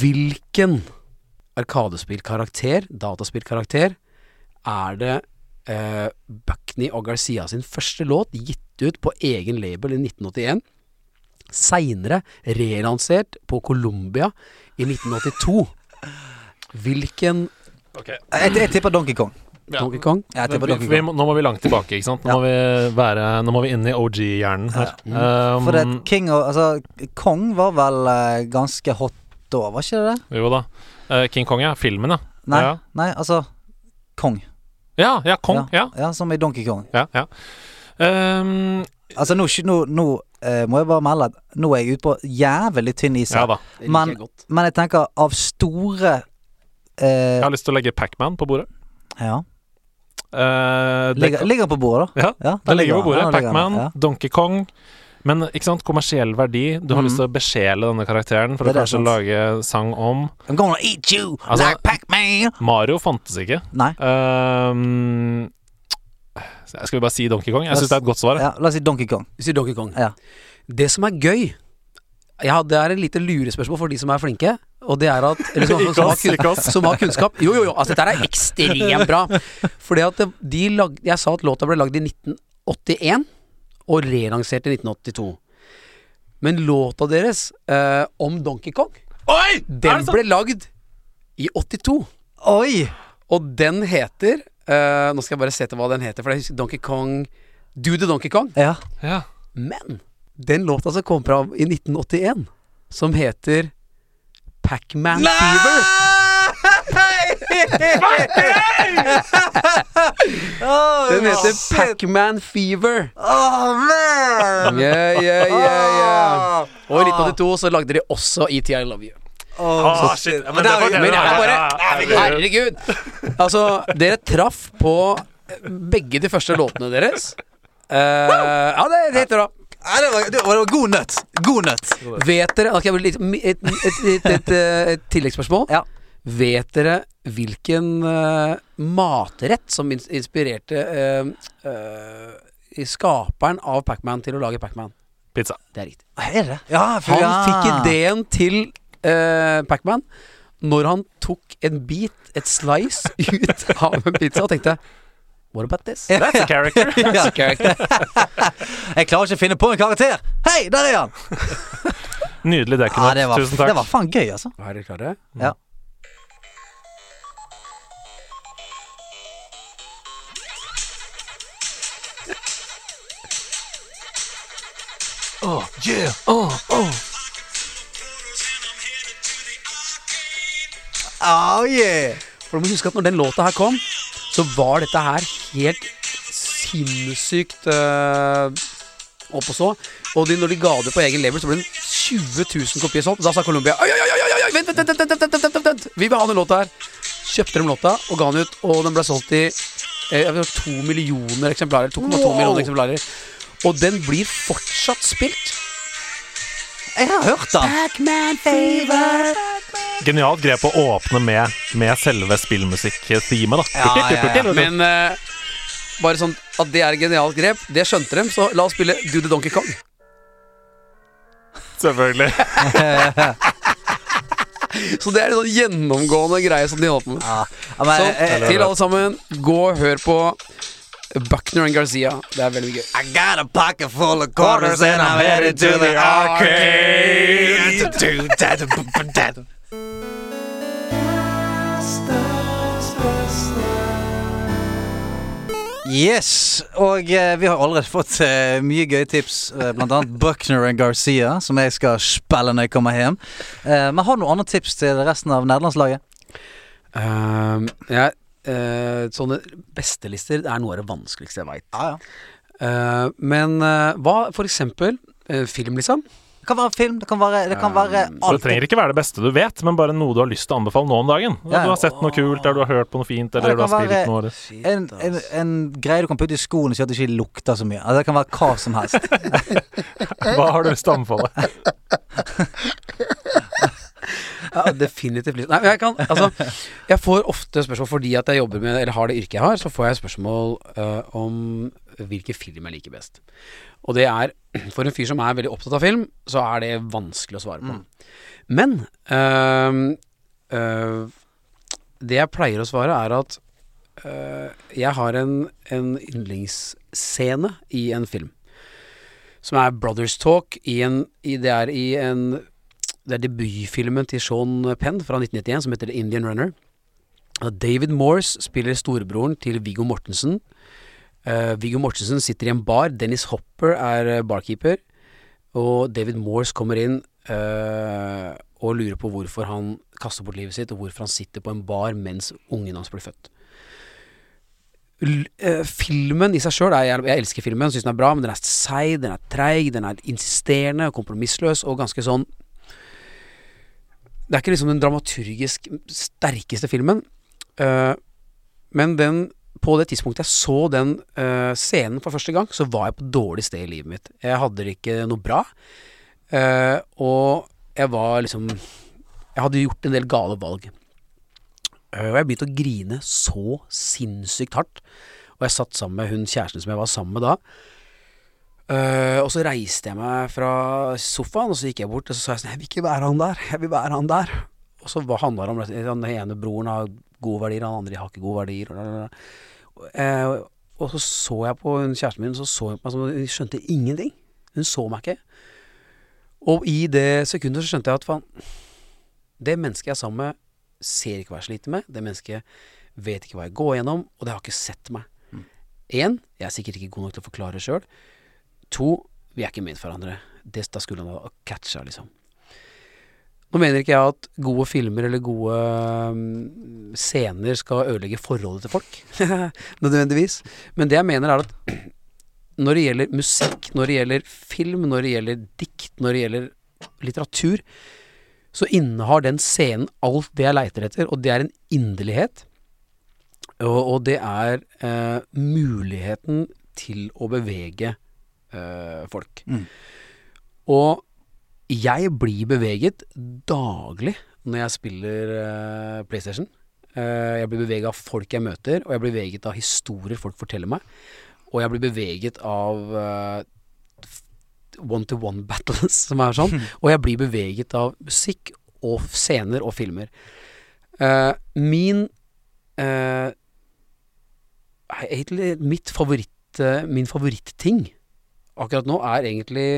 Hvilken arkadespillkarakter, dataspillkarakter, er det eh, Buckney og Garcia sin første låt, gitt ut på egen label i 1981? Seinere relansert på Colombia i 1982. Hvilken
okay. jeg tipper Donkey Kong.
Donkey Kong?
Jeg tipper Donkey
vi,
Kong.
må- nå må vi langt tilbake, ikke sant. Nå, må, vi være, nå må vi inn i OG-hjernen her. Um,
For det, King og Altså, Kong var vel uh, ganske hot da, var ikke det det?
Jo da. Uh, King Kong, ja. Filmen, ja.
Nei,
Ja,
nei altså Kong.
ja, ja Kong. Ja.
ja, som i Donkey Kong.
ja, ja. Um,
Altså, nå, nå, nå uh, må jeg bare melde at nå er jeg ute på jævlig tynn is.
ja
her.
da.
Men-. Men jeg tenker av store uh,
Jeg har lyst til å legge Pacman på bordet.
Ja.
Eh, det-
Ligger, ligger på bordet, da.
Ja,
Ja,
den ligger på bordet.
ligger
Pacman,
ja.
Donkey Kong. Men ikke sant, kommersiell verdi. Du har
mm.
lyst til å besjele denne karakteren for
Det
å kanskje
sant.
lage sang om.
I'm gonna eat you
Altså-
like Pac-Man.
Mario fantes ikke.
Nei.
Um, skal vi bare si Donkey Kong? Jeg syns det er et godt svar.
Ja, la oss si Donkey Kong.
Si Donkey Kong.
Ja.
Det som er gøy ja, Det er et lite lurespørsmål for de som er flinke. Og det er at eller som, som, har, som har kunnskap. Jo, jo, jo. Altså, dette er ekstremt bra. Fordi at de lag, Jeg sa at låta ble lagd i 1981 og relansert i 1982. Men låta deres eh, om Donkey Kong,
Oi!
den ble lagd i 82.
Oi!
Og den heter eh, Nå skal jeg bare se til hva den heter, for jeg husker Donkey Kong Do the Donkey Kong.
Ja.
Ja.
Men den låta som kom fram i 1981, som heter Pac-Man Fever Den heter Pac-Man Fever.
Oh, man!
Yeah, yeah, yeah, yeah. Og i 1982 så lagde de også ET I Love You.
Ah, shit. Men det var,
Men jeg bare. Herregud! Altså, dere traff på begge de første låtene deres. Uh, ja, det er helt bra.
Ja, det, var, det var god nøtt. God nøtt.
Vet dere okay, et, et, et, et, et, et tilleggsspørsmål.
Ja.
Vet dere hvilken uh, matrett som inspirerte uh, uh, skaperen av Pacman til å lage Pacman?
Pizza.
Det er riktig.
Er det? Ja, for,
Han
ja.
fikk ideen til uh, Pacman når han tok en bit, et slice, ut av en pizza og tenkte What about this?
That's a character.
That's a character.
Jeg klarer ikke å finne på en karakter. Hei, der er han!
Nydelig
Ja,
dekkenøtt.
det, var,
Tusen takk.
det var faen gøy, altså.
Er dere klare?
Ja.
Oh, yeah. Oh, oh.
Oh, yeah.
For du må huske at når den låta her kom, så var dette her helt sinnssykt eh, opp og så. Og de, når de ga det på egen level så ble det 20 000 kopier solgt. Da sa Colombia oi, oi, oi, oi, oi, vent, vent, vent, vent, vent, vent, vent. Vi vil ha den låta her. Kjøpte dem låta og ga den ut, og den ble solgt i eh, 2 millioner eksemplarer. 2,2 wow. millioner eksemplarer. Og den blir fortsatt spilt.
Jeg har hørt da Backman favor.
Genialt grep å åpne med, med selve spillmusikk-teamet, da.
Ja, ja, ja.
Men uh, bare sånn at det er et genialt grep, det skjønte dem, så la oss spille Do the Donkey Kong.
Selvfølgelig.
Så det er en sånn gjennomgående greie som de holdt på med.
Ja, men,
Så
eh,
til alle sammen, gå og hør på Buckner and Garcia. Det er veldig gøy.
I got a pocket full of quarters and I'm headed to the arcade. Yes, og eh, vi har allerede fått eh, mye gøye tips, eh, blant annet Buckner and Garcia, som jeg skal spille når jeg kommer hjem. Eh, men har du noen andre tips til resten av nederlandslaget?
Um, ja, uh, sånne bestelister er noe av det vanskeligste jeg veit.
Ja, uh,
men uh, hva for eksempel uh, film, liksom?
Det kan være film, det kan være, det kan være
Um,
Så
alt.
det trenger ikke være det beste du vet, men bare noe du har lyst til å anbefale nå om dagen.
Ja,
Du har sett noe kult, eller du har hørt på noe fint, eller
ja,
du har
kan
spilt noe.
En, en, en greie du kan putte i skoene så at det ikke lukter så mye. Altså, det kan være hva som helst.
Hva har du lyst til å anbefale?
Ja, definitivt lyst. Nei, men jeg kan Altså, jeg får ofte spørsmål fordi at jeg jobber med Eller har det yrket jeg har, så får jeg spørsmål uh, om hvilken film jeg liker best. Og det er For en fyr som er veldig opptatt av film, så er det vanskelig å svare på. Men øh, øh, det jeg pleier å svare, er at øh, jeg har en, en yndlingsscene i en film. Som er Brothers Talk. I en, i, det er i en Det er debutfilmen til Sean Penn fra 1991 som heter The Indian Runner. David Morse spiller storebroren til Viggo Mortensen. Uh, Viggo Mortensen sitter i en bar. Dennis Hopper er eh, barkeeper. Og David Morse kommer inn uh, og lurer på hvorfor han kaster bort livet sitt, og hvorfor han sitter på en bar mens ungen hans blir født. L uh, filmen i seg sjøl jeg, jeg elsker filmen, syns den er bra, men den er seig, den er treig, den er insisterende og kompromissløs og ganske sånn Det er ikke liksom den dramaturgisk sterkeste filmen, men den på det tidspunktet jeg så den uh, scenen for første gang, så var jeg på dårlig sted i livet mitt. Jeg hadde det ikke noe bra. Uh, og jeg var liksom Jeg hadde gjort en del gale valg. Eh, og jeg begynte å grine så sinnssykt hardt. Og jeg satt sammen med hun kjæresten som jeg var sammen med da. Og så reiste jeg meg fra sofaen, og så gikk jeg bort og så sa jeg sånn Jeg vil ikke være han der. Jeg vil være han der. Og så hva handler det om den ene broren har gode verdier, den andre har ikke gode verdier. Eh, og så så jeg på hun kjæresten min, så så hun på meg som hun skjønte ingenting. Hun så meg ikke. Og i det sekundet så skjønte jeg at faen Det mennesket jeg er sammen med, ser ikke hva jeg sliter med. Det mennesket vet ikke hva jeg går gjennom, og det har ikke sett meg. Én, jeg er sikkert ikke god nok til å forklare sjøl. To, vi er ikke ment hverandre. Det, da skulle han ha catcha, liksom. Nå mener ikke jeg at gode filmer eller gode mm, scener skal ødelegge forholdet til folk, nødvendigvis. Men det jeg mener er at når det gjelder musikk, når det gjelder film, når det gjelder dikt, når det gjelder litteratur, så innehar den scenen alt det jeg leiter etter, og det er en inderlighet. Og, og det er eh, muligheten til å bevege eh, folk.
Mm.
Og jeg blir beveget daglig når jeg spiller uh, PlayStation. Uh, jeg blir beveget av folk jeg møter, og jeg blir beveget av historier folk forteller meg. Og jeg blir beveget av one-to-one battles, som er sånn. Og jeg blir beveget av musikk og scener og filmer. Min Egentlig mitt favoritt Min favoritting akkurat nå er egentlig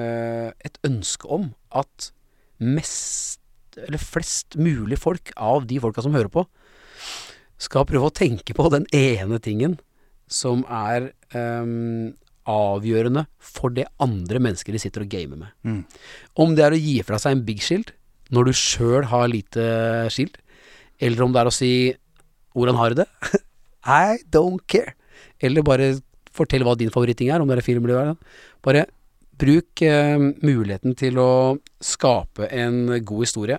et ønske om at mest, eller flest mulig folk av de folka som hører på, skal prøve å tenke på den ene tingen som er ehm, avgjørende for det andre mennesker de sitter og gamer med.
Mm.
Om det er å gi fra seg en big shield når du sjøl har lite shield, eller om det er å si hvordan har du det? I don't care. Eller bare fortell hva din favoritting er, om det er film eller hva. Bare bruk eh, muligheten til å skape en god historie,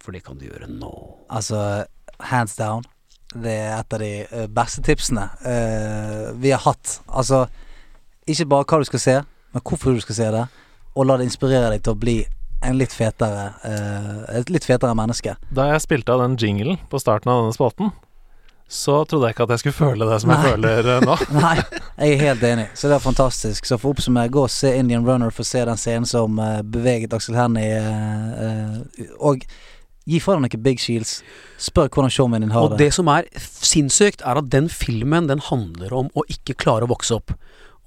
for det kan du gjøre nå.
Altså, hands down. Det er et av de eh, beste tipsene uh, vi har hatt. Altså, ikke bare hva du skal se, men hvorfor du skal se det. Og la det inspirere deg til å bli en litt fetere uh, et litt fetere menneske.
Da jeg spilte av den jinglen på starten av denne spalten, så trodde jeg ikke at jeg skulle føle det som jeg føler eh, nå.
Nei, jeg er helt enig. Så det er fantastisk. Så for å oppsummere, gå og se Indian Runner for å se den scenen som uh, beveget Aksel Hennie. Uh, uh, og gi fra deg noen big shields. Spør hvordan showmanen din har
Og
det.
det som er sinnssykt, er at den filmen den handler om å ikke klare å vokse opp.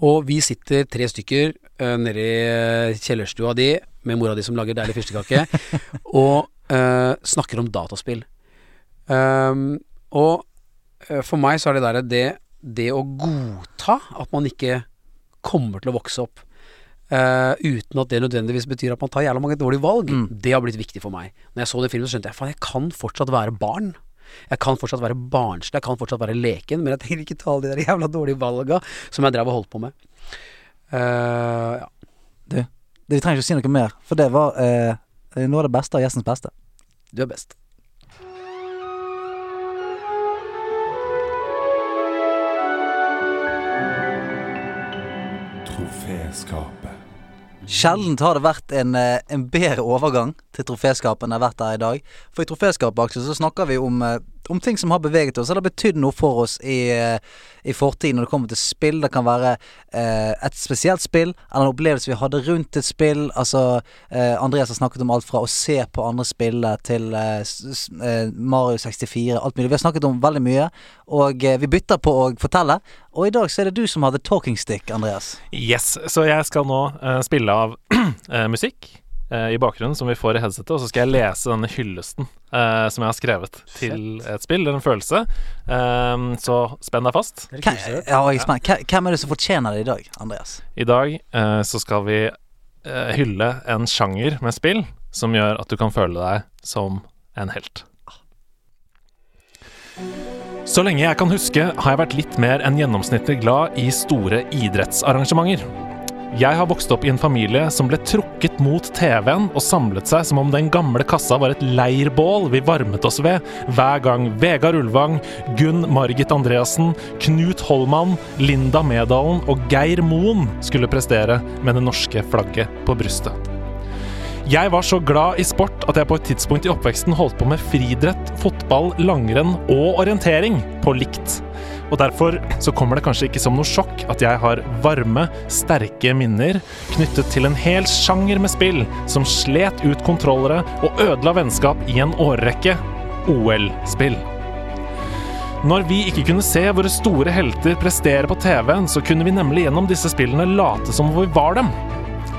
Og vi sitter tre stykker uh, nede i kjellerstua di med mora di som lager deilig fyrstekake, og eh, snakker om dataspill. Um, og for meg så er det der det, det å godta at man ikke kommer til å vokse opp uh, uten at det nødvendigvis betyr at man tar jævla mange dårlige valg,
Mm.
det har blitt viktig for meg. Når jeg så den filmen, så skjønte jeg faen, jeg kan fortsatt være barn. Jeg kan fortsatt være barnslig, jeg kan fortsatt være leken, men jeg trenger ikke ta alle de der jævla dårlige valga som jeg drev og holdt på med. Uh, ja.
Du, vi trenger ikke å si noe mer, for det var uh, noe av det beste av gjestens beste.
Du er best.
Troféskapet.
Sjelden har det vært en, eh, en bedre overgang til troféskapet enn det har vært her i dag. For i troféskapet så snakker vi om, eh, om ting som har beveget oss, eller betydd noe for oss i, eh, i fortiden når det kommer til spill. Det kan være eh, et spesielt spill, eller en opplevelse vi hadde rundt et spill. Altså, eh, Andreas har snakket om alt fra å se på andre spille til eh, eh, Mario 64, alt mulig. Vi har snakket om veldig mye, og eh, vi bytter på å fortelle. Og i dag så er det du som har the talking stick, Andreas.
Yes, så jeg skal nå spille av musikk i bakgrunnen som vi får i headsetet, og så skal jeg lese denne hyllesten uh, som jeg har skrevet til et spill eller en følelse. Um, så spenn deg fast.
Hvem, ja, jeg er spent. Hvem- Hvem er det som fortjener det i dag, Andreas?
I dag uh, så skal vi uh, hylle en sjanger med spill som gjør at du kan føle deg som en helt. Så lenge jeg kan huske, har jeg vært litt mer enn gjennomsnittlig glad i store idrettsarrangementer. Jeg har vokst opp i en familie som ble trukket mot TV-en og samlet seg som om den gamle kassa var et leirbål vi varmet oss ved hver gang Vegard Ulvang, Gunn Margit Andreassen, Knut Holman, Linda Medalen og Geir Moen skulle prestere med det norske flagget på brystet. Jeg var så glad i sport at jeg på et tidspunkt i oppveksten holdt på med friidrett, fotball, langrenn og orientering på likt. Og derfor så kommer det kanskje ikke som noe sjokk at jeg har varme, sterke minner knyttet til en hel sjanger med spill som slet ut kontrollere og ødela vennskap i en årrekke OL-spill. Når vi ikke kunne se våre store helter prestere på TV-en, så kunne vi nemlig gjennom disse spillene late som om vi var dem.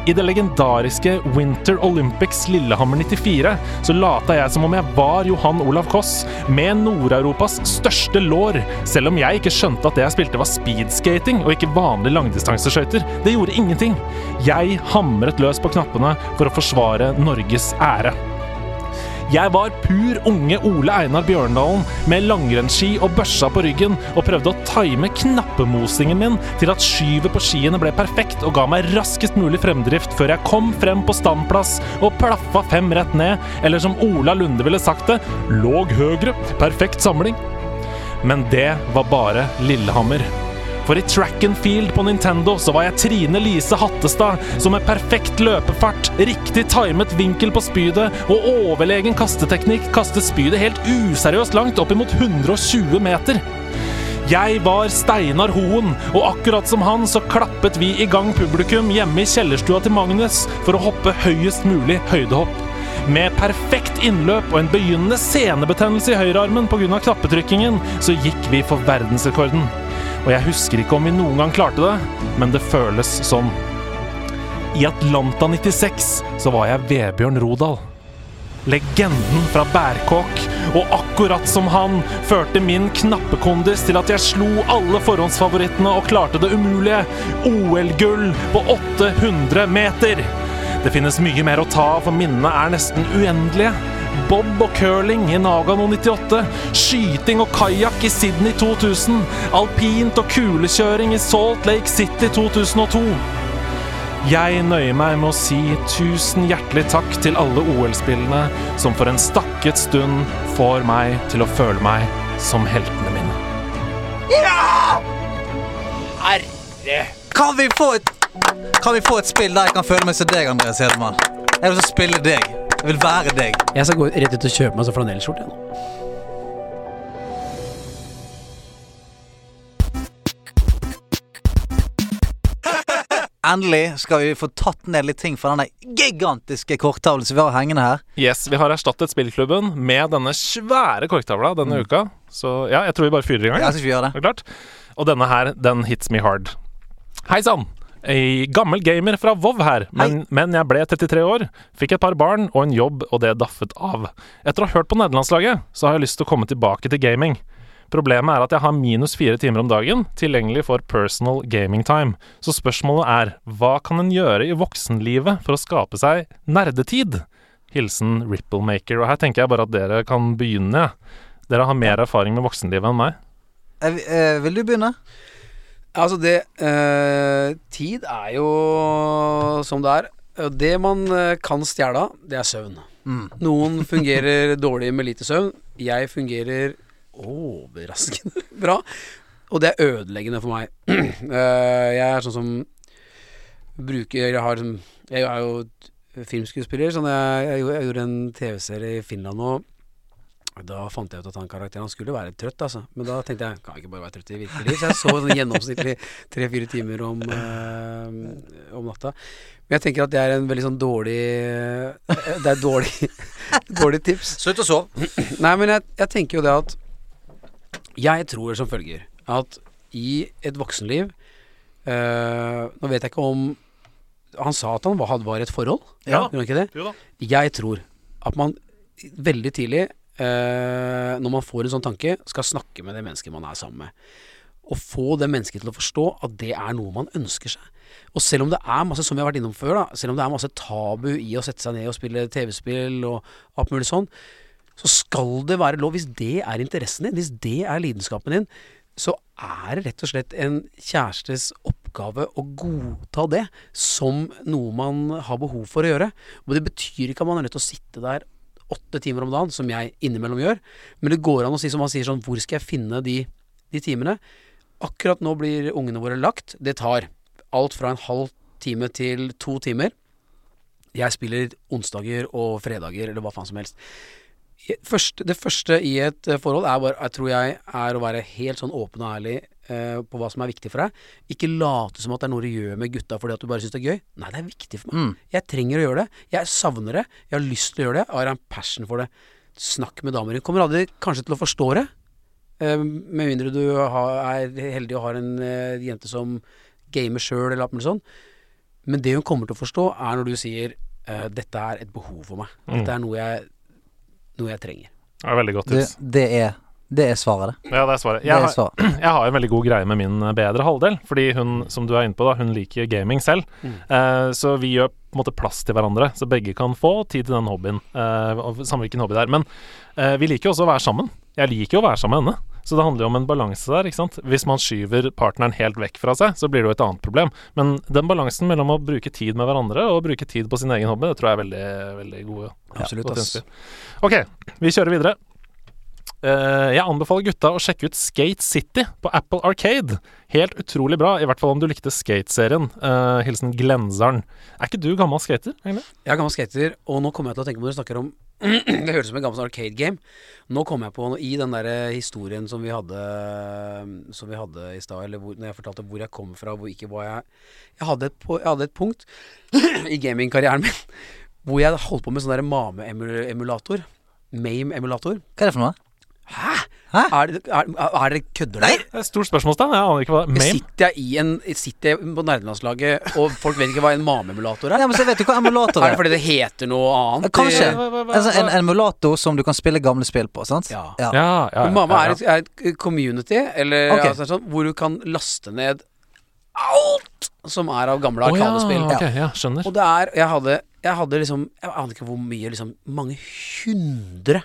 I det legendariske Winter Olympics Lillehammer 94 så lata jeg som om jeg var Johan Olav Koss med Nord-Europas største lår, selv om jeg ikke skjønte at det jeg spilte var speedskating og ikke vanlig langdistanseskøyter. Det gjorde ingenting. Jeg hamret løs på knappene for å forsvare Norges ære. Jeg var pur unge Ole Einar Bjørndalen med langrennsski og børsa på ryggen og prøvde å time knappemosingen min til at skyvet på skiene ble perfekt og ga meg raskest mulig fremdrift før jeg kom frem på standplass og plaffa fem rett ned, eller som Ola Lunde ville sagt det, låg høgre, perfekt samling. Men det var bare Lillehammer. For i track and field på Nintendo så var jeg Trine Lise Hattestad, som med perfekt løpefart, riktig timet vinkel på spydet og overlegen kasteteknikk kastet spydet helt useriøst langt, oppimot 120 meter. Jeg var Steinar Hoen, og akkurat som han så klappet vi i gang publikum hjemme i kjellerstua til Magnus for å hoppe høyest mulig høydehopp. Med perfekt innløp og en begynnende senebetennelse i høyrearmen pga. knappetrykkingen, så gikk vi for verdensrekorden. Og jeg husker ikke om vi noen gang klarte det, men det føles sånn. I Atlanta 96 så var jeg Vebjørn Rodal. Legenden fra Bærkåk. Og akkurat som han førte min knappekondis til at jeg slo alle forhåndsfavorittene og klarte det umulige. OL-gull på 800 meter. Det finnes mye mer å ta av, for minnene er nesten uendelige. Bob og curling i Nagano 98. Skyting og kajakk i Sydney 2000. Alpint og kulekjøring i Salt Lake City 2002. Jeg nøyer meg med å si tusen hjertelig takk til alle OL-spillene som for en stakket stund får meg til å føle meg som heltene mine.
Kan vi få et Kan vi få et spill der jeg kan føle meg som deg, Andreas Hedemann? Jeg vil spille deg. Jeg vil være deg.
Jeg skal gå rett ut og kjøpe meg sånn flanellskjorte nå.
Endelig skal vi få tatt ned litt ting fra denne gigantiske korktavlen som vi har hengende her.
Yes, vi har erstattet spillklubben med denne svære korktavla denne uka. Så ja, jeg tror vi bare fyrer i gang.
Jeg skal vi gjøre det.
Er det klart? Og denne her, den hits me hard. Hei sann! Ei gammel gamer fra Vov her, men, men jeg ble 33 år, fikk et par barn og en jobb, og det daffet av. Etter å ha hørt på nederlandslaget, så har jeg lyst til å komme tilbake til gaming. Problemet er at jeg har minus fire timer om dagen tilgjengelig for personal gaming time. Så spørsmålet er, hva kan en gjøre i voksenlivet for å skape seg nerdetid? Hilsen Ripplemaker. Og her tenker jeg bare at dere kan begynne. Dere har mer erfaring med voksenlivet enn meg.
Eh, eh, vil du begynne?
Altså, det eh, Tid er jo som det er. Det man eh, kan stjele av, det er søvn.
Mm.
Noen fungerer dårlig med lite søvn. Jeg fungerer overraskende bra. Og det er ødeleggende for meg. Eh, jeg er sånn som bruker Jeg har sånn Jeg er jo filmskuespiller, så jeg, jeg, jeg gjorde en TV-serie i Finland nå. Da fant jeg ut at han karakteren Han skulle være trøtt, altså. Men da tenkte jeg kan jeg ikke bare være trøtt i virkelig. Så jeg så sånn gjennomsnittlig tre-fire timer om, øh, om natta. Men jeg tenker at det er en veldig sånn dårlig Det er dårlig, dårlig tips.
Slutt å sove.
Nei, men jeg, jeg tenker jo det at Jeg tror som følger at i et voksenliv øh, Nå vet jeg ikke om Han sa at han var, var i et forhold.
Ja.
Gjorde han ikke det?
Jo da.
Jeg tror at man veldig tidlig, eh, når man får en sånn tanke, skal snakke med det mennesket man er sammen med. Og få det mennesket til å forstå at det er noe man ønsker seg. Og selv om det er masse, som vi har vært innom før, da, selv om det er masse tabu i å sette seg ned og spille TV-spill og alt mulig sånn, så skal det være lov. Hvis det er interessen din, hvis det er lidenskapen din, så er det rett og slett en kjærestes oppgave å godta det som noe man har behov for å gjøre. Og det betyr ikke at man er nødt til å sitte der åtte timer om dagen, som jeg innimellom gjør, men det går an å si som han sier sånn, hvor skal jeg finne de, de timene? Akkurat nå blir ungene våre lagt. Det tar alt fra en halv time til to timer. Jeg spiller onsdager og fredager, eller hva faen som helst. Først, det første i et forhold er bare, jeg tror jeg, er å være helt sånn åpen og ærlig eh, på hva som er viktig for deg. Ikke late som at det er noe du gjør med gutta fordi at du bare syns det er gøy. Nei, det er viktig for meg. Jeg trenger å gjøre det. Jeg savner det. Jeg har lyst til å gjøre det. Jeg har en passion for det. Snakk med damer. Hun kommer aldri kanskje til å forstå det. Eh, med mindre du har, er heldig og har en eh, jente som gamer sjøl, eller alt sånt. sånn. Men det hun kommer til å forstå, er når du sier eh, 'dette er et behov for meg'. Dette er noe jeg, noe jeg trenger.
Det er veldig godt
Det,
tips.
det, er, det er svaret, det.
Ja, det er svaret.
det
Jeg
svaret.
har, jeg har en veldig god greie med min eh, bedre halvdel, fordi hun, som du er inne på, da, hun liker gaming selv. Eh, så vi gjør på en måte plass til hverandre, så begge kan få tid til den hobbyen. Eh, samme hvilken hobby det er. Men eh, vi liker jo også å være sammen. Jeg liker jo å være sammen med henne. Så det handler jo om en balanse der, ikke sant. Hvis man skyver partneren helt vekk fra seg, så blir det jo et annet problem. Men den balansen mellom å bruke tid med hverandre og bruke tid på sin egen hobby, det tror jeg er veldig, veldig gode.
Absolutt,
Ja,
ass.
Ok, vi kjører videre. Eh, jeg anbefaler gutta å sjekke ut Skate City på Apple Arcade. Helt utrolig bra, i hvert fall om du likte Skate-serien. Eh, hilsen Glenseren. Er ikke du gammel skater, egentlig?
Jeg er gammel skater, og nå kommer jeg til å tenke på når du snakker om Det høres ut som en gammel sånn arcade game. Nå kommer jeg på i den der historien som vi hadde Som vi hadde i stad, eller hvor, når jeg fortalte hvor jeg kom fra, hvor ikke var jeg Jeg hadde et, jeg hadde et punkt i gamingkarrieren min hvor jeg holdt på med sånn der Mame-emulator. Mame-emulator.
Hva er det for noe?
Hæ? Er, det, er, er dere kødder dere?
Det er et stort spørsmålstegn. Jeg aner ikke hva Mame?
Sitter jeg i en Sitter jeg på nerdelandslaget, og folk vet ikke hva en Mame-emulator er?
Ja, men så vet du hva emulator
Er
er det
fordi det heter noe annet?
Kanskje. Altså, en emulator som du kan spille gamle spill på, sant?
Ja.
Ja, ja, ja, ja,
er, er et community, eller
okay.
altså, sånn, hvor du kan laste ned alt som er av gamle
arkadespill ja,
okay,
ok, ja, skjønner.
Og det er Jeg hadde, jeg hadde liksom Jeg aner ikke hvor mye, liksom mange hundre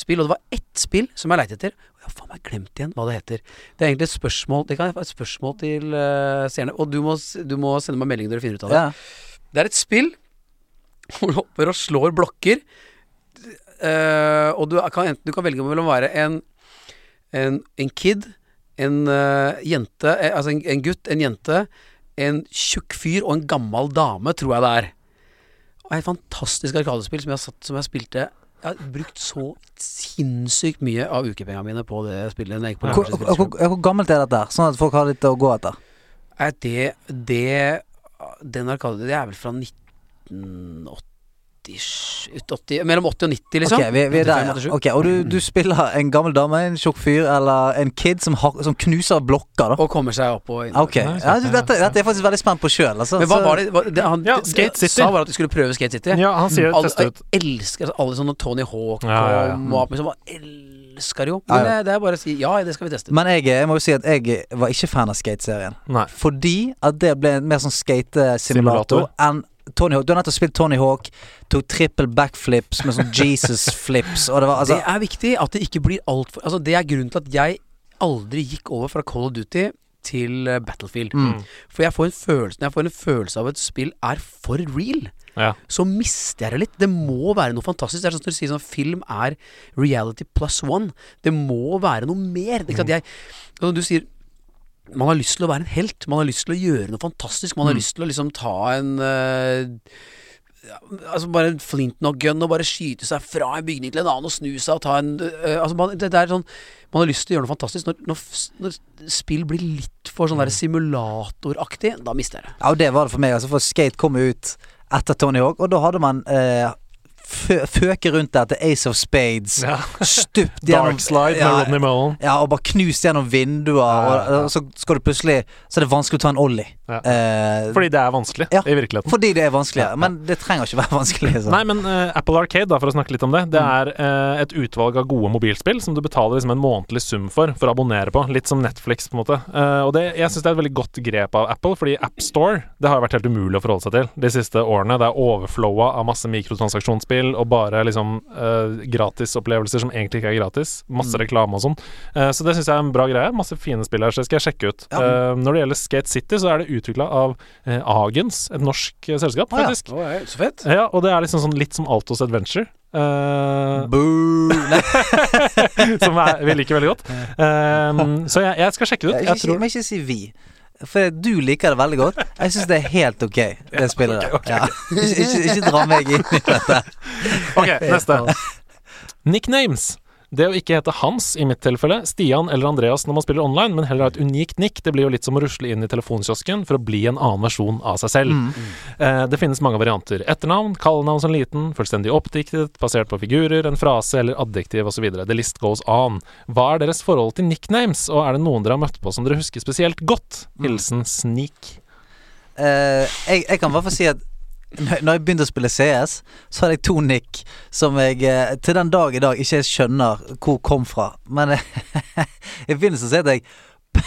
spill. Og det var ett spill som jeg lette etter. Og jeg har faen meg glemt igjen hva det heter. Det er egentlig et spørsmål Det kan være et spørsmål til uh, seerne. Og du må, du må sende meg melding når du finner ut av det.
Ja.
Det er et spill hvor du hopper og slår blokker. uh, og du kan enten du kan velge mellom å være en, en, en kid, en uh, jente Altså en, en gutt, en jente, en tjukk fyr og en gammel dame, tror jeg det er. Og et fantastisk arkadespill som jeg, satt, som jeg spilte Jeg har brukt så sinnssykt mye av ukepengene mine på det spillet. Jeg på
Hvor, hvor, hvor gammelt er dette? Sånn at folk har litt å gå etter.
Er det, det Den arkade Det er vel fra 1980 80, Mellom 80 og 90, liksom.
Ok, vi, vi er der, ja. okay, Og du, du spiller en gammel dame, en tjukk fyr eller en kid som, har, som knuser blokker, da?
Og kommer seg opp og inn.
Okay. ja, du, dette, dette er jeg faktisk veldig spent på sjøl. Altså,
Men hva var det, hva, det Han
Ja, Skate City.
sa bare at du skulle prøve Skate City.
Ja, han sier det,
alle,
teste ut.
Jeg elsker altså, alle sånne Tony Hawk
Ja, ja, ja.
og Map liksom, elsker jo. Men
ja.
eh, det er bare å si ja, det skal vi teste.
Men jeg, jeg må jo si at jeg var ikke fan av Skate-serien. Fordi at det ble mer sånn skate-simulator enn Tony Hawk. Du har nettopp spilt Tony Hawk, tok trippel backflips med sånn Jesus-flips, og det var altså
det er viktig at det ikke blir altfor Altså, det er grunnen til at jeg aldri gikk over fra Call of Duty til eh, Battlefield.
Mm.
For jeg får en følelse Når jeg får en følelse av at et spill er for real,
Ja.
så mister jeg det litt. Det må være noe fantastisk. Det er sånn når du sier sånn film er reality plus one. Det må være noe mer. Det er ikke at jeg Når du sier man har lyst til å være en helt. Man har lyst til å gjøre noe fantastisk. Man har lyst til å liksom ta en uh, Altså bare en flintlock gun og bare skyte seg fra en bygning til en annen og snu seg og ta en uh, Altså man, det, det er sånn Man har lyst til å gjøre noe fantastisk. Når, når, når spill blir litt for sånn der simulatoraktig, da mister jeg det.
Ja, og det var det for meg. Altså, for Skate kom jo ut etter Tony Hawk, og da hadde man eh, fø føket rundt der til Ace of Spades.
Ja.
Stupt gjennom
Dark Slide med Rodney Mullen.
Ja, og bare knust gjennom vinduer,
Ja, ja, ja.
Og, og så skal du plutselig Så er det vanskelig å ta en ollie.
Ja.
Eh,
Fordi det er vanskelig
Ja.
i virkeligheten.
fordi det er vanskelig,
Ja, ja.
Men det trenger ikke være vanskelig. Så.
Nei, men uh, Apple Arcade, da, for å snakke litt om det, det er uh, et utvalg av gode mobilspill som du betaler liksom en månedlig sum for for å abonnere på. Litt som Netflix, på en måte. Uh, og det, jeg syns det er et veldig godt grep av Apple, fordi AppStore det har vært helt umulig å forholde seg til de siste årene. Det er overflowa av masse mikrotransaksjonsspill og bare liksom uh, gratisopplevelser som egentlig ikke er gratis. Masse reklame og sånn. Uh, så det syns jeg er en bra greie. Masse fine spill her, så det skal jeg sjekke ut.
Ja.
Uh, når det gjelder Skate City, så er det utvikla av Agens, et norsk selskap,
Ah, ja.
faktisk.
så fett.
Ja, og det er liksom sånn litt som Altos Adventure. Uh,
Boo!
Som er, vi liker veldig godt. Um, så jeg, jeg skal sjekke det ut.
Jeg,
Jeg tror
ikke si vi. For du liker det veldig godt. Jeg syns det er helt ok, det spillet der. Ja. Ikke, ikke, ikke dra meg inn i dette.
Ok, neste. Nicknames. Det å ikke hete Hans, i mitt tilfelle, Stian eller Andreas når man spiller online, men heller ha et unikt nikk. Det blir jo litt som å rusle inn i telefonkiosken for å bli en annen versjon av seg selv. Eh, det finnes mange varianter. Etternavn, kallenavn som liten, fullstendig oppdiktet, basert på figurer, en frase eller adjektiv osv. The list goes on. Hva er deres forhold til nicknames, og er det noen dere har møtt på som dere husker spesielt godt? Hilsen Sneak.
Uh, jeg, jeg kan i hvert fall si at når jeg begynte å spille CS, så hadde jeg to nikk som jeg eh, til den dag i dag ikke skjønner hvor kom fra. Men i begynnelsen så het jeg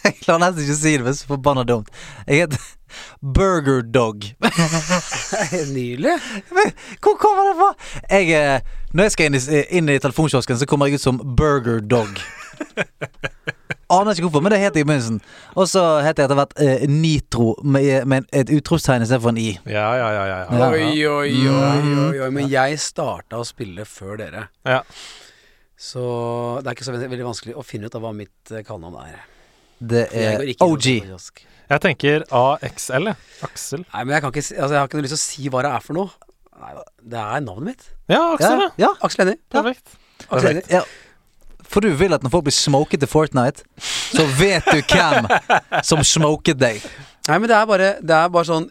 Jeg klarer nesten ikke å si det, det er så forbanna dumt. Jeg het Burger Dog.
Nydelig.
Hvor kommer det fra? Jeg, eh, når jeg skal inn i, inn i telefonkiosken, så kommer jeg ut som Burger Dog. Aner ikke hvorfor, men det het jeg i begynnelsen. Og så het jeg etter hvert eh, Nitro med, med et utropstegn istedenfor en I.
Ja, ja, ja. ja, ja.
Oi, oi, oi, oi, oi. Men jeg starta å spille før dere.
Ja.
Så det er ikke så veldig vanskelig å finne ut av hva mitt eh, kallenavn er.
Det er OG.
Jeg tenker AXL, jeg. Aksel.
Nei, men jeg kan ikke Altså, jeg har ikke noe lyst til å si hva det er for noe. Nei, det er navnet mitt.
Ja, Aksel, ja.
Ja,
Aksel Hennie.
Perfekt.
Aksel Perfekt.
ja. For du vil at når folk blir smoket til Fortnite, så vet du hvem som smoket deg.
Nei, men det er bare Det er bare sånn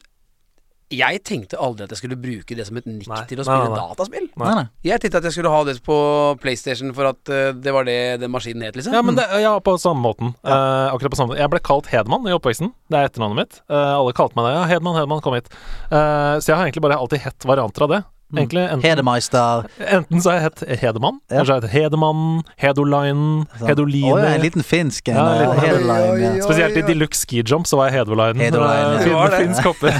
Jeg tenkte aldri at jeg skulle bruke det som et nikk
Nei.
til å spille
nei, nei.
dataspill.
Nei, nei.
Jeg tenkte at jeg skulle ha det på PlayStation for at uh, det var det den maskinen het, liksom.
Ja, men det, ja, på samme måten. Eh, akkurat på samme måten. Jeg ble kalt Hedman i oppveksten. Det er etternavnet mitt. Uh, alle kalte meg det. Ja, Hedman, Hedman, kom hit. Eh, så jeg har egentlig bare alltid hett varianter av det. Egentlig enten,
Hedemeister.
enten så har jeg hett Hedemann,
Ja.
eller så har jeg hett Hedemann, Hedolainen,
Sånn.
Hedoline.
Å ja, en liten finsk en.
Ja, en liten-
Hedeline, ja.
Spesielt i Deluxe Ski Jump så var jeg Hedolainen.
Hedolainen, ja.
Det det.
finsk hopper.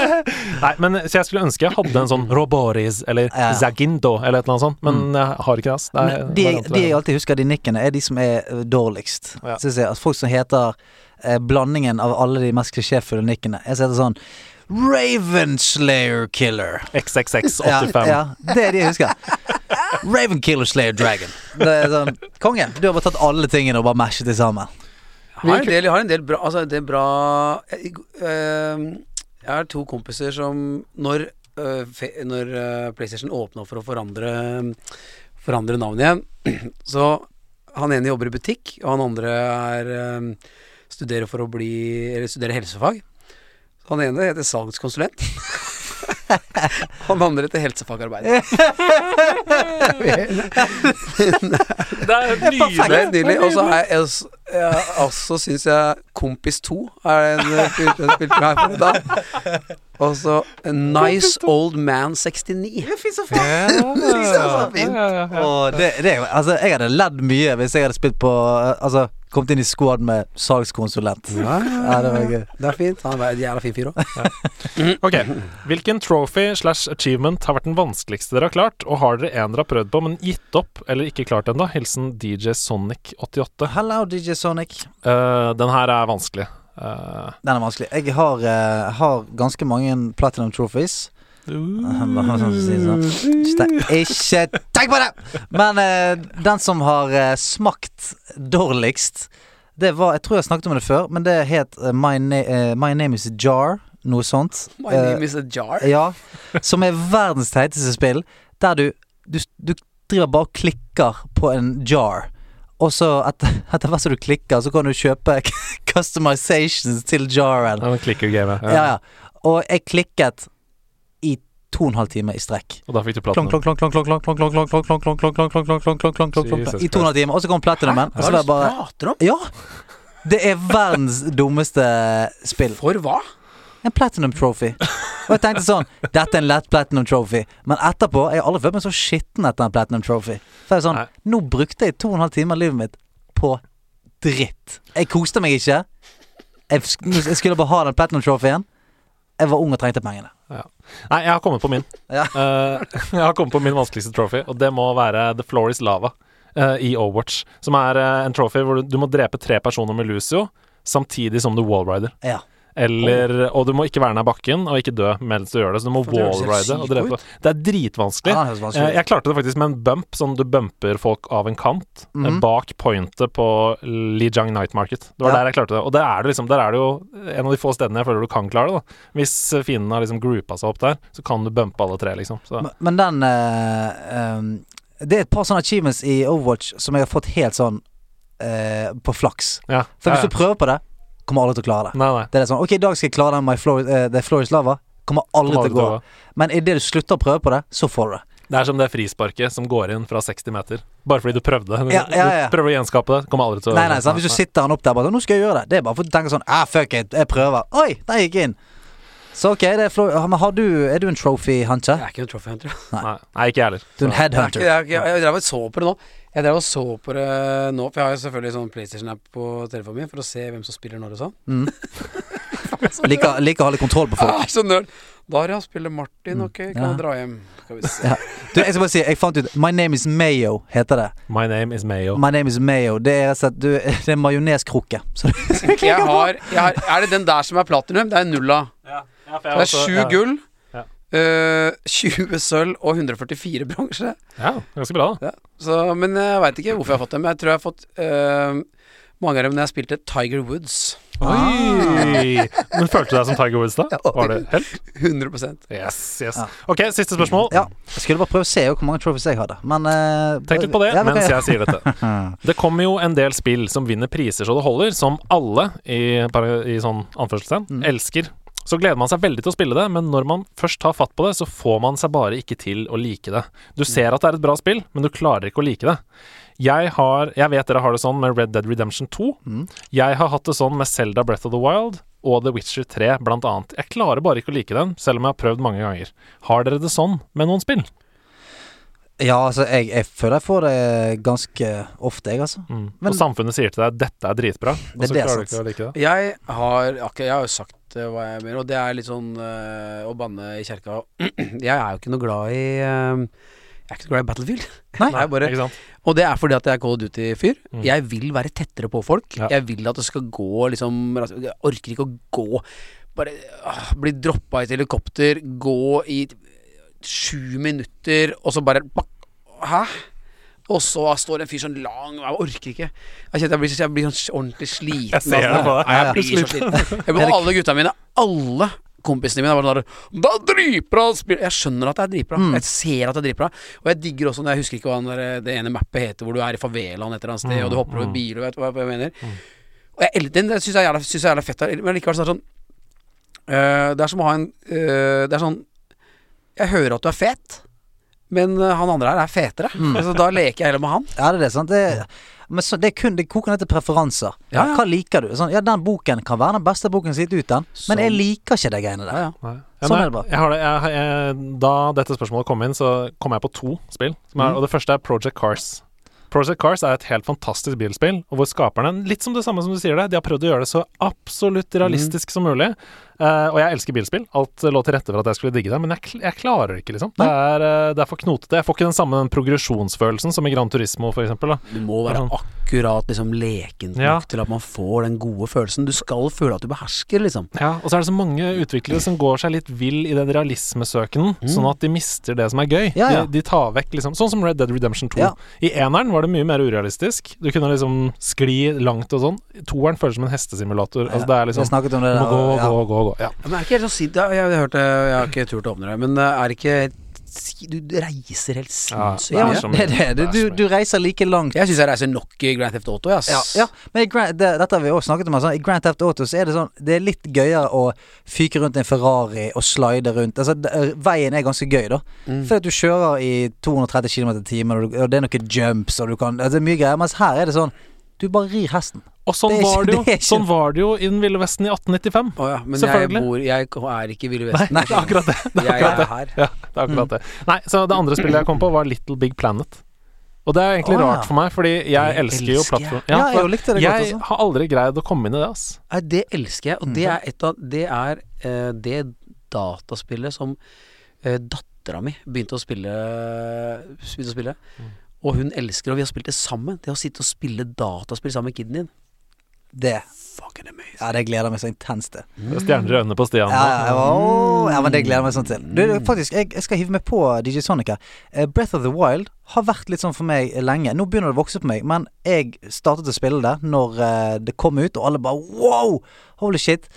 Nei, men Så jeg skulle ønske jeg hadde en sånn Roboris eller
Ja.
Zagindo eller et eller annet sånt, men jeg har ikke det. det er
de, de jeg alltid husker, de nikkene, er de som er eh, dårligst.
Ja.
syns jeg. At folk som heter eh, blandingen av alle de mest klisjéfulle nikkene. Jeg heter sånn Ravenslayer Killer.
XXX85.
Ja, ja, det er de jeg husker. Ravenkiller Slayer Dragon. Det er sånn Konge. Du har bare tatt alle tingene og bare mashet det sammen.
Jeg har en del, jeg har en del bra Altså, det er bra jeg, øh, jeg har to kompiser som Når, øh, fe, når øh, PlayStation åpna for å forandre Forandre navnet igjen, så han ene jobber i butikk, og han andre er eh, studerer for å bli Eller studerer helsefag. Han ene heter salgskonsulent. Han andre heter helsefagarbeider.
Det er
Det
nydelig.
er nydelig. Og så er jeg jeg, ja, også syns jeg Kompis 2 er en eh, fyr som her for i dag. Og så Nice Old Man 69.
altså.
Ja, ja, ja, ja.
Det, det er jo Altså, jeg hadde ledd mye hvis jeg hadde spilt på eh, Altså, kommet inn i squad med salgskonsulent.
Ja,
Ja, det var gøy.
Det er fint. Han er en jævla fin fyr òg.
Ok, Hvilken trophy slash achievement har vært den vanskeligste dere har klart, og har dere en dere har prøvd på, men gitt opp eller ikke klart ennå? Hilsen DJ Sonic88.
Hello, DJ Sonic.
Uh, den her er vanskelig. Uh...
Den er vanskelig. Jeg har, uh, har ganske mange platinum trophies. Bare sånn å si sånn. Ikke tenk på det! Men eh, den som har eh, smakt dårligst, det var Jeg tror jeg snakket om det før, men det het eh, My, na eh, My Name Is Jar. Noe sånt.
My name is a jar.
Ja. Som er verdens teiteste spill, der du, du, du driver bare og klikker på en jar. Og så etter, etter hvert som du klikker, så kan du kjøpe customizations til jaren.
ja, Clicker-gamet.
Ja, ja. Og jeg klikket to og en halv time i strekk.
Og da fikk du platinum. Jesus
I to og en halv time, og så kom platinumen. Hva er det du
prater om?
Ja! Det er verdens dummeste spill.
For hva?
En platinum trophy. Og jeg tenkte sånn Dette er en lett platinum trophy. Men etterpå Jeg har aldri følt meg så skitten etter en platinum trophy. For jeg er sånn
Nei.
Nå brukte jeg to og en halv time av livet mitt på dritt. Jeg koste meg ikke. Jeg, sk- jeg skulle bare ha den platinum trophyen. Jeg var ung og trengte pengene.
Nei, jeg har kommet på min.
Ja.
Uh, jeg har kommet på min vanskeligste trophy, og det må være The Floor Is Lava uh, i Overwatch. Som er uh, en trophy hvor du, du må drepe tre personer med Lucio samtidig som du wallrider.
Ja.
Eller, Og du må ikke være nær bakken og ikke dø mens du gjør det. Så du må wallride og drepe. Det er dritvanskelig.
Ja, det er
Eh. Jeg klarte det faktisk med en bump, sånn du bumper folk av en kant mm
-hmm.
bak pointet på Lijiang Night Market. Det var
Ja.
der jeg klarte det. Og det er det liksom, der er det jo en av de få stedene jeg føler du kan klare det. da Hvis fiendene har liksom groupa seg opp der, så kan du bumpe alle tre, liksom. Så.
Men, men den uh, um, Det er et par sånne achievements i Overwatch som jeg har fått helt sånn uh, på flaks.
Ja.
For hvis du prøver på det, kommer alle til å klare det.
Nei, nei.
Det er sånn Ok, i dag skal jeg klare den My Floor, uh, The Floor is Lava. Kommer aldri
Kommer
til å gå.
aldri
Men idet du slutter å prøve på det, så får du det.
Det er som det frisparket som går inn fra 60 meter. Bare fordi du prøvde.
Ja, ja, ja.
Du prøver å gjenskape det. Kommer aldri til å
Nei, nei, sant? Hvis du sitter han opp der bare sånn, 'Nå skal jeg gjøre det.' Det er bare for du tenker sånn 'Ah, fuck it, jeg prøver'. Oi, der gikk inn. Så ok, det er flott. Men har du, er du en trophy hunter?
Jeg er ikke en trophy hunter.
Nei, nei, ikke jeg heller.
Du er en
Jeg, er
headhunter?
jeg, jeg, jeg drev og så på det nå. Jeg drev og så på det nå, for jeg har jo selvfølgelig sånn PlayStation-app på telefonen min for å se hvem som spiller når og sånn.
Mm. Liker, like å ha litt kontroll på folk.
Ah, så nerd. Daria spiller Martin, ok, kan
Ja.
dra hjem. Skal vi se.
Ja. Du, jeg skal bare si, jeg fant ut My name is Mayo, heter det.
My name is Mayo.
My name is Mayo. Det er rett og slett du, Det er majoneskrukke.
Jeg jeg har Er det den der som er platinum? Det er nulla.
Ja,
Det er sju gull,
Ja.
eh, 20 sølv og 144 bronse.
Ja, ganske bra, da.
Ja. Så, men jeg veit ikke hvorfor jeg har fått dem. Jeg tror jeg har fått uh, mange av dem når jeg spilte Tiger Woods.
Oi! Men følte du deg som Tiger Woods da? Var det helt?
100
Yes, yes. Ok, siste spørsmål.
Ja. Jeg skulle bare prøve å se hvor mange trophies jeg hadde, men uh,
Tenk litt på det mens jeg sier dette. Det kommer jo en del spill som vinner priser så det holder, som alle i, i sånn anførselstegn
Mm.
elsker. Så gleder man seg veldig til å spille det, men når man først tar fatt på det, så får man seg bare ikke til å like det. Du ser at det er et bra spill, men du klarer ikke å like det. Jeg har Jeg vet dere har det sånn med Red Dead Redemption 2.
Mm.
Jeg har hatt det sånn med Zelda Breath of the Wild og The Witcher 3, blant annet. Jeg klarer bare ikke å like den, selv om jeg har prøvd mange ganger. Har dere det sånn med noen spill?
Ja, altså, jeg, jeg føler jeg får det ganske ofte, jeg, altså.
Mm.
Men-
og samfunnet sier til deg 'dette er dritbra', og
Det er
så
det
klarer du ikke å like det.
Jeg har Jeg har jo sagt eh, hva jeg mener, og det er litt sånn eh, å banne i kjerka. jeg er jo ikke noe glad i eh, Jeg er ikke noe glad i Battlefield.
Nei.
Nei bare,
Ikke sant?
og det er fordi at jeg er Call of Duty-fyr.
Mm.
Jeg vil være tettere på folk.
Ja.
Jeg vil at det skal gå liksom Jeg orker ikke å gå Bare øh, bli droppa i et helikopter, gå i sju minutter, og så bare bak- Hæ? Og så står det en fyr sånn lang Jeg orker ikke. Jeg kjenner jeg blir, jeg blir sånn ordentlig sliten.
Jeg ser det på deg.
Jeg blir så sliten. Jeg blir, alle gutta mine, alle kompisene mine, bare sånn Det er dritbra spill! Jeg skjønner at det er dritbra.
Mm.
Jeg ser at det er dritbra. Og jeg digger også når jeg husker ikke hva der, det ene mappet heter, hvor du er i favelaen et eller annet sted,
Mm,
og du hopper over
bil
Og vet hva jeg mener. Og jeg, den syns jeg er synes jeg er jævla fett, men likevel så er det sånn øh, Det er som å ha en øh, Det er sånn Jeg hører at du er fet, men øh, han andre her er fetere.
Mm.
Så da leker jeg heller med han.
Ja, det er det, sant. Det, men så, det er kun Det koker ned til preferanser.
Ja, ja.
Hva liker du? Sånn, ja, den boken kan være den beste boken sitt ut, den, men jeg
Sånn.
liker ikke de greiene der.
Ja, ja.
Sånn er det bare.
Jeg har det, jeg, jeg, da dette spørsmålet kom inn, så kom jeg på to spill. Som er,
Mm.
Og det første er Project Cars. Project Cars er et helt fantastisk bilspill, og hvor skaperne, litt som det samme som du sier det, de har prøvd å gjøre det så absolutt realistisk som mulig. Eh, og jeg elsker bilspill. Alt lå til rette for at jeg skulle digge det, men jeg, jeg klarer det ikke, liksom. Det er, uh, det er for knotete. Jeg får ikke den samme den progresjonsfølelsen som i Gran Turismo, eksempel.
Du må være
Sånn.
akkurat liksom leken nok
Ja.
til at man får den gode følelsen. Du skal føle at du behersker, liksom.
Ja, og så er det så mange utviklere som går seg litt vill i den realismesøkenen, sånn at de mister det som er gøy.
Ja, ja.
De, de tar vekk liksom Sånn som Red Dead Redemption 2.
Ja.
I eneren var det mye mer urealistisk. Du kunne liksom skli langt og sånn. Toeren føles som en hestesimulator. Altså det er liksom
det
Du må gå, gå, gå, gå. Ja.
Ja, Men er ikke helt sånn Jeg, jeg, det, jeg har ikke turt å åpne det, men uh, er det ikke Du reiser helt sinnssykt
Ja,
er
det er det. Du, du, reiser like langt.
Jeg syns jeg reiser nok i Grand Theft Auto, Yes.
Ja, ja. Men i Grand, det, dette har vi også snakket om. Altså. I Grand Theft Auto så er det sånn Det er litt gøyere å fyke rundt en Ferrari og slide rundt. Altså, det, veien er ganske gøy, da.
Mm.
Fordi at du kjører i 230 km i timen, og, og det er noen jumps, og du kan altså, Det er mye greier. Mens her er det sånn Du bare rir hesten.
Og sånn
Det er ikke-
var det jo
det er ikke-
Sånn var det jo i Den ville vesten i 1895.
Oh, ja, men jeg bor Jeg er ikke i Ville
Nei,
Vesten.
det er akkurat det. det, er
Jeg
akkurat
er
det.
her.
Ja, det er akkurat det. Nei, så det andre spillet jeg kom på, var Little Big Planet. Og det er egentlig
oh, ja.
rart for meg, fordi jeg
Det
elsker jo
elsker jeg.
plattform...
Ja, jeg likte det godt
jeg
også.
har aldri greid å komme inn i det, ass.
Nei, det elsker jeg, og det er et av Det er uh, det dataspillet som uh, dattera mi begynte å spille Begynte å spille. Og hun elsker, og vi har spilt det sammen. Det å sitte og spille dataspill sammen med kiden din.
Det
Fucking amazing.
Ja, det gleder jeg meg så intenst til.
Er Stjerner i øynene på Stian.
Ja, ja, ja, ja, men det gleder jeg meg sånn til. Du,
Mm.
faktisk, jeg, jeg skal hive meg på DJ Sonic her. Eh, Breath of the Wild har vært litt sånn for meg lenge. Nå begynner det å vokse på meg, men jeg startet å spille det når eh, det kom ut, og alle bare wow! Holy shit.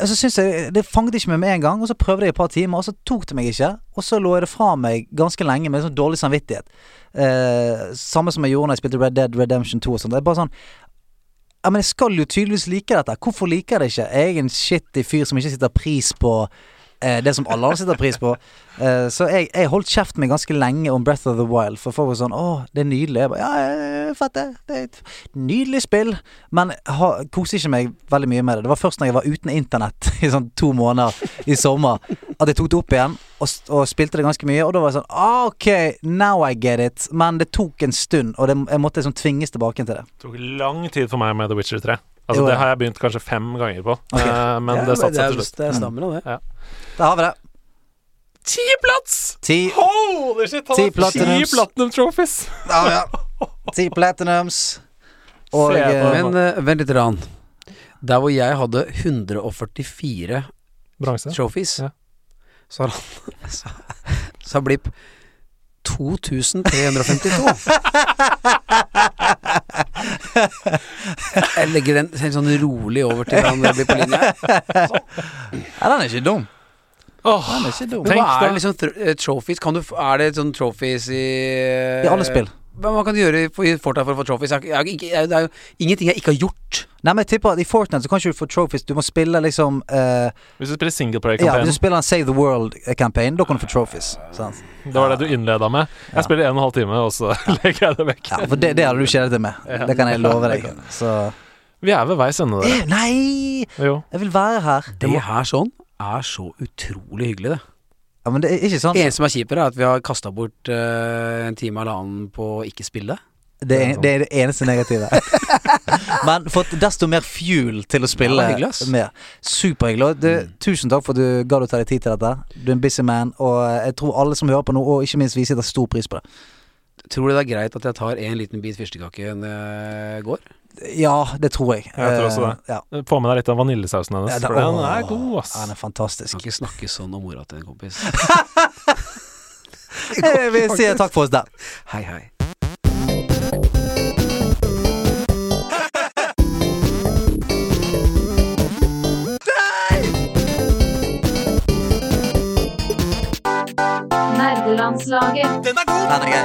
Og så synes jeg Det fanget ikke meg med en gang, og så prøvde jeg et par timer, og så tok det meg ikke. Og så lå jeg det fra meg ganske lenge med sånn dårlig samvittighet. Eh, samme som jeg gjorde når jeg spilte Red Dead Redemption 2 og sånn. Det er bare sånn ja, men jeg skal jo tydeligvis like dette. Hvorfor liker jeg det ikke? Jeg er en shitty fyr som ikke sitter pris på det som alle andre setter pris på. Eh, så jeg, jeg holdt kjeft med ganske lenge om Breath of the Wild, for folk var sånn 'Å, det er nydelig'. Jeg bare, ja, fett det. Det er et nydelig spill. Men koser ikke meg veldig mye med det. Det var først når jeg var uten internett i sånn to måneder i sommer, at jeg tok det opp igjen og, og spilte det ganske mye. Og da var jeg sånn ah, OK, now I get it. Men det tok en stund, og det, jeg måtte liksom tvinges tilbake til det.
Det tok lang tid for meg med The Witcher 3. Altså,
Jo, ja.
det har jeg begynt kanskje fem ganger på,
okay.
eh, men
Ja,
det satte seg til slutt.
Det er stammen av det.
Da har vi det.
Tiplats!
Ti,
Holy shit! Han
Ti
har
platinums.
ti platinum trophies!
ja, ja. Ti platinums. Og eh,
Men uh, vent litt. Rann. Der hvor jeg hadde 144
Bransje.
trophies,
Ja.
så har han har Blipp 2352. Jeg legger den helt sånn rolig over til han blir på linje.
Ja, den er ikke dum.
Oh,
Den er ikke dum.
Tenk
hva
da.
er liksom eh, trophies? Kan du, er det sånn trophies i
I alle spill.
Hva kan du gjøre i Fortnite for å få trophies? Jeg, jeg, jeg, det er jo ingenting jeg ikke har gjort.
Nei, men jeg tipper at i Fortnite så kan ikke du få trophies. Du må spille liksom uh,
Hvis du spiller
Ja, hvis du spiller en Save the World-campaign, da kan du få trophies. Sant?
det var det du innleda med.
Ja.
Jeg spiller en og en halv time, og så legger jeg det vekk.
Ja, for det, det hadde du kjedet deg med.
Ja.
Det kan jeg love deg. Så
Vi er ved veis ende, dere.
eh, Nei!
Jo.
Jeg vil være her.
Det her sånn er så utrolig hyggelig, det.
Ja, men det er ikke sånn
Det eneste som er kjipere, er at vi har kasta bort uh, en time eller annen på å ikke spille.
Det er, det er det eneste negative. Men fått desto mer fuel til å spille
Ja,
mer. Superhyggelig. Du, Tusen takk for at du ga deg ta deg tid til dette. Du er en busy man, og jeg tror alle som hører på nå, og ikke minst vi, setter stor pris på det.
Tror du det er greit at jeg tar en liten bit fyrstekake når jeg går?
Ja, det tror jeg.
Jeg tror også det.
Eh, Ja.
Få med deg litt av vaniljesausen hennes,
Ja, det-
for den er god, ass.
Den er fantastisk.
Kan ikke snakke sånn om mora til en kompis.
Jeg vil si takk for oss der.
Hei, hei.
Nerdelandslaget.
Den er grei.